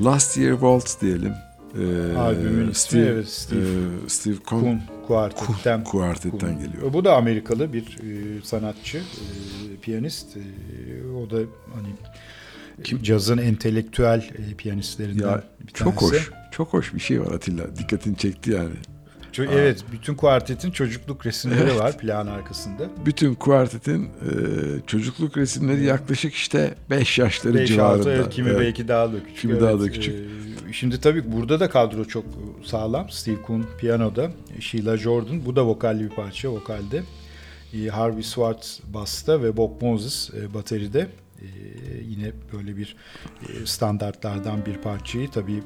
Last Year Waltz diyelim. Ee, Albümün ismi, Steve, evet, Steve e, Steve Kuhn, Kun Kuartet'ten Kuartet'ten geliyor. Bu da Amerikalı bir e, sanatçı, e, piyanist. E, o da hani Kim? cazın entelektüel e, piyanistlerinden Ya bir çok tanesi. hoş. Çok hoş bir şey var Atilla. Dikkatini çekti yani. Ço- evet, bütün kuartetin çocukluk resimleri Evet. var plan arkasında. Bütün kuartetin e, çocukluk resimleri yaklaşık işte 5 yaşları 5 civarında. 6 evet, kimi Evet. belki daha da küçük. Kimi daha da küçük. E, şimdi tabii burada da kadro çok sağlam. Steve Kuhn piyanoda, Sheila Jordan bu da vokalli bir parça vokalde. E, Harvey Swartz basta ve Bob Moses e, bateride. E, yine böyle bir e, standartlardan bir parçayı tabii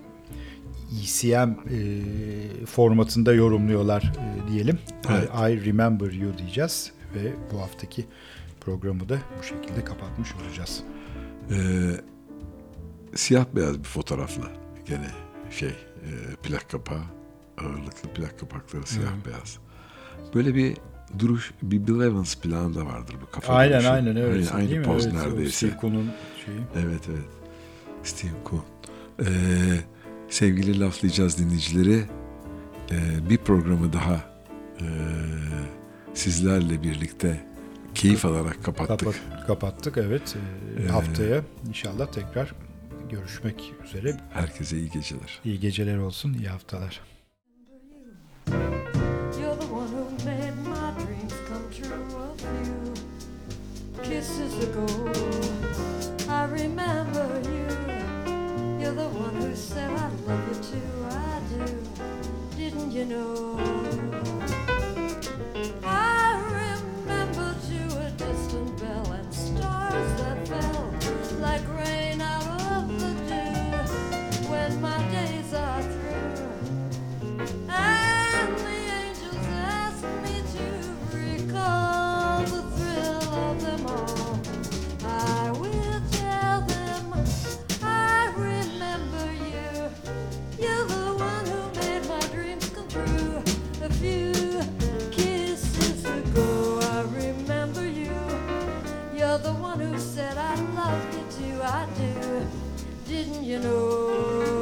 ECM e, formatında yorumluyorlar e, diyelim. Evet. I Remember You diyeceğiz ve bu haftaki programı da bu şekilde kapatmış olacağız. E, siyah beyaz bir fotoğrafla gene şey e, plak kapağı ağırlıklı plak kapakları siyah beyaz. Böyle bir duruş bir Bill Evans planı da vardır bu kafa Aynen duruşu. aynen evet. Aynı, aynı poz Evet, neredeyse. Steve Kuhn'un şeyi. Evet evet. Steve Kuhn. Ee, sevgili laflayacağız dinleyicileri. Ee, bir programı daha e, sizlerle birlikte keyif alarak kapattık. Kapat, kapattık evet. Ee, haftaya inşallah tekrar görüşmek üzere. Herkese iyi geceler. İyi geceler olsun, iyi haftalar. Know? You know?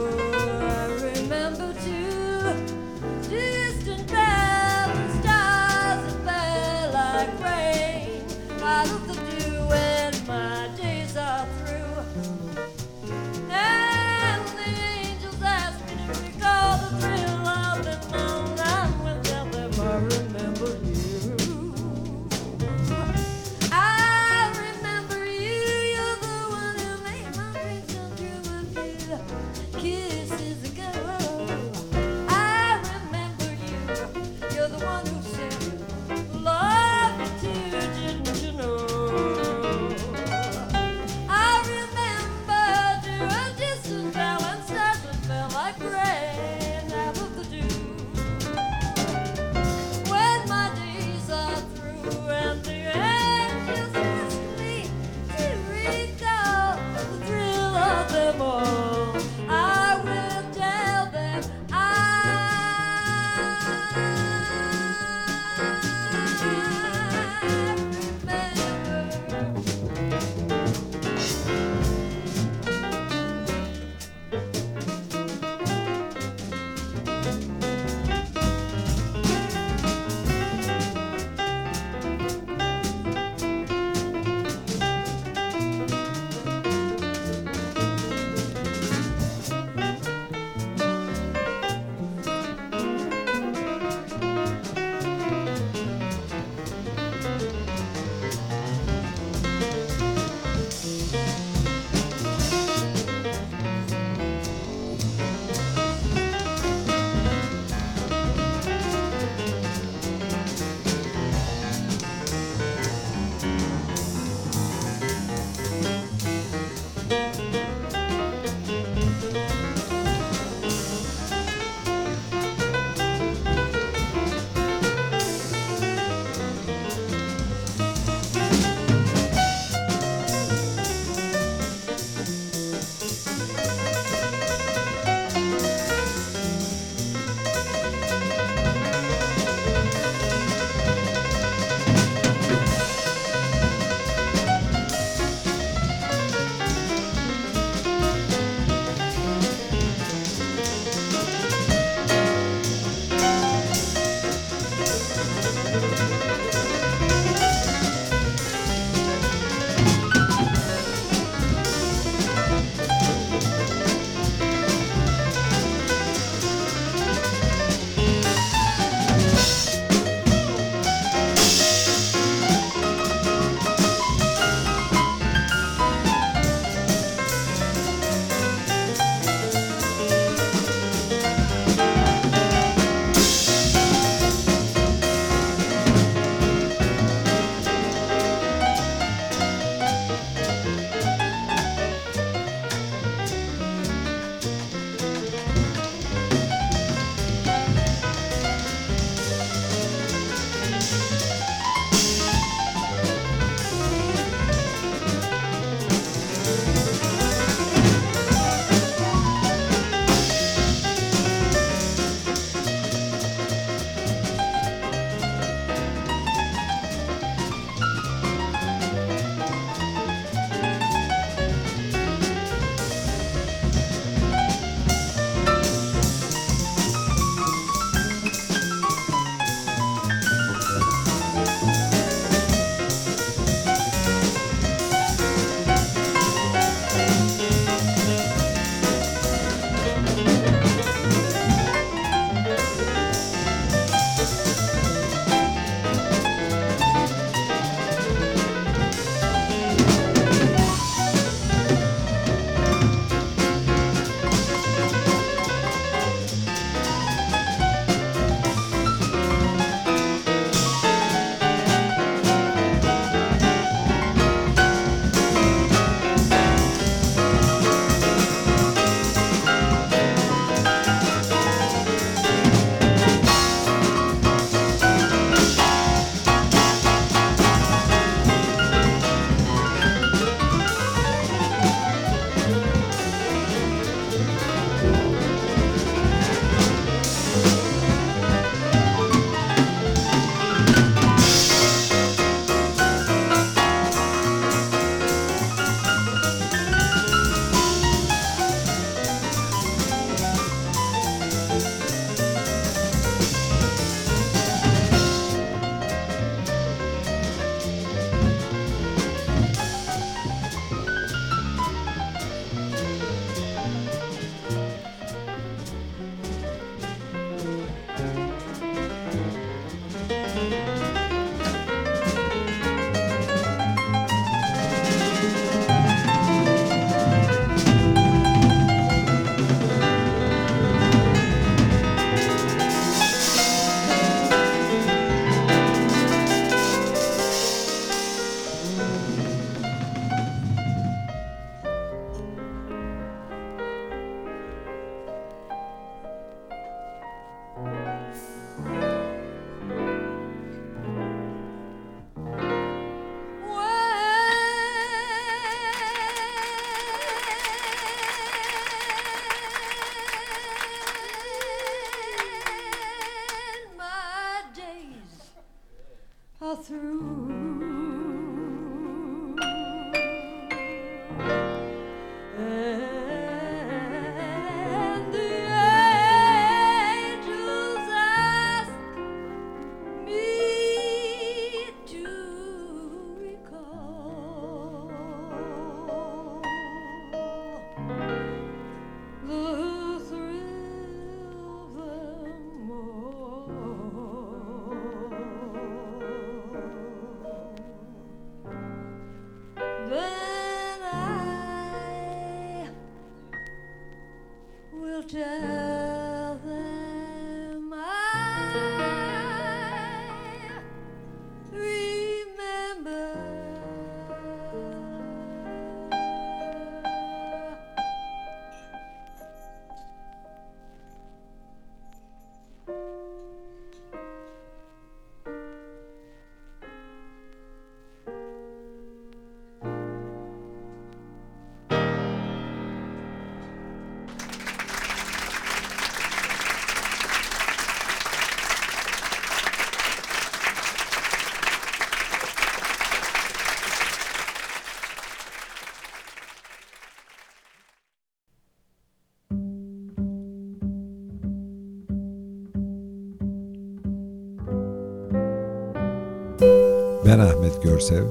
Görsev.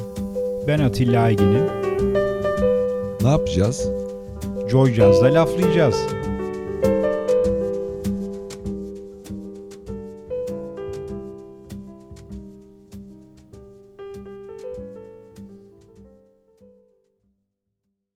Ben Atilla Aygin'im. Ne yapacağız? Joy Jazz'da laflayacağız.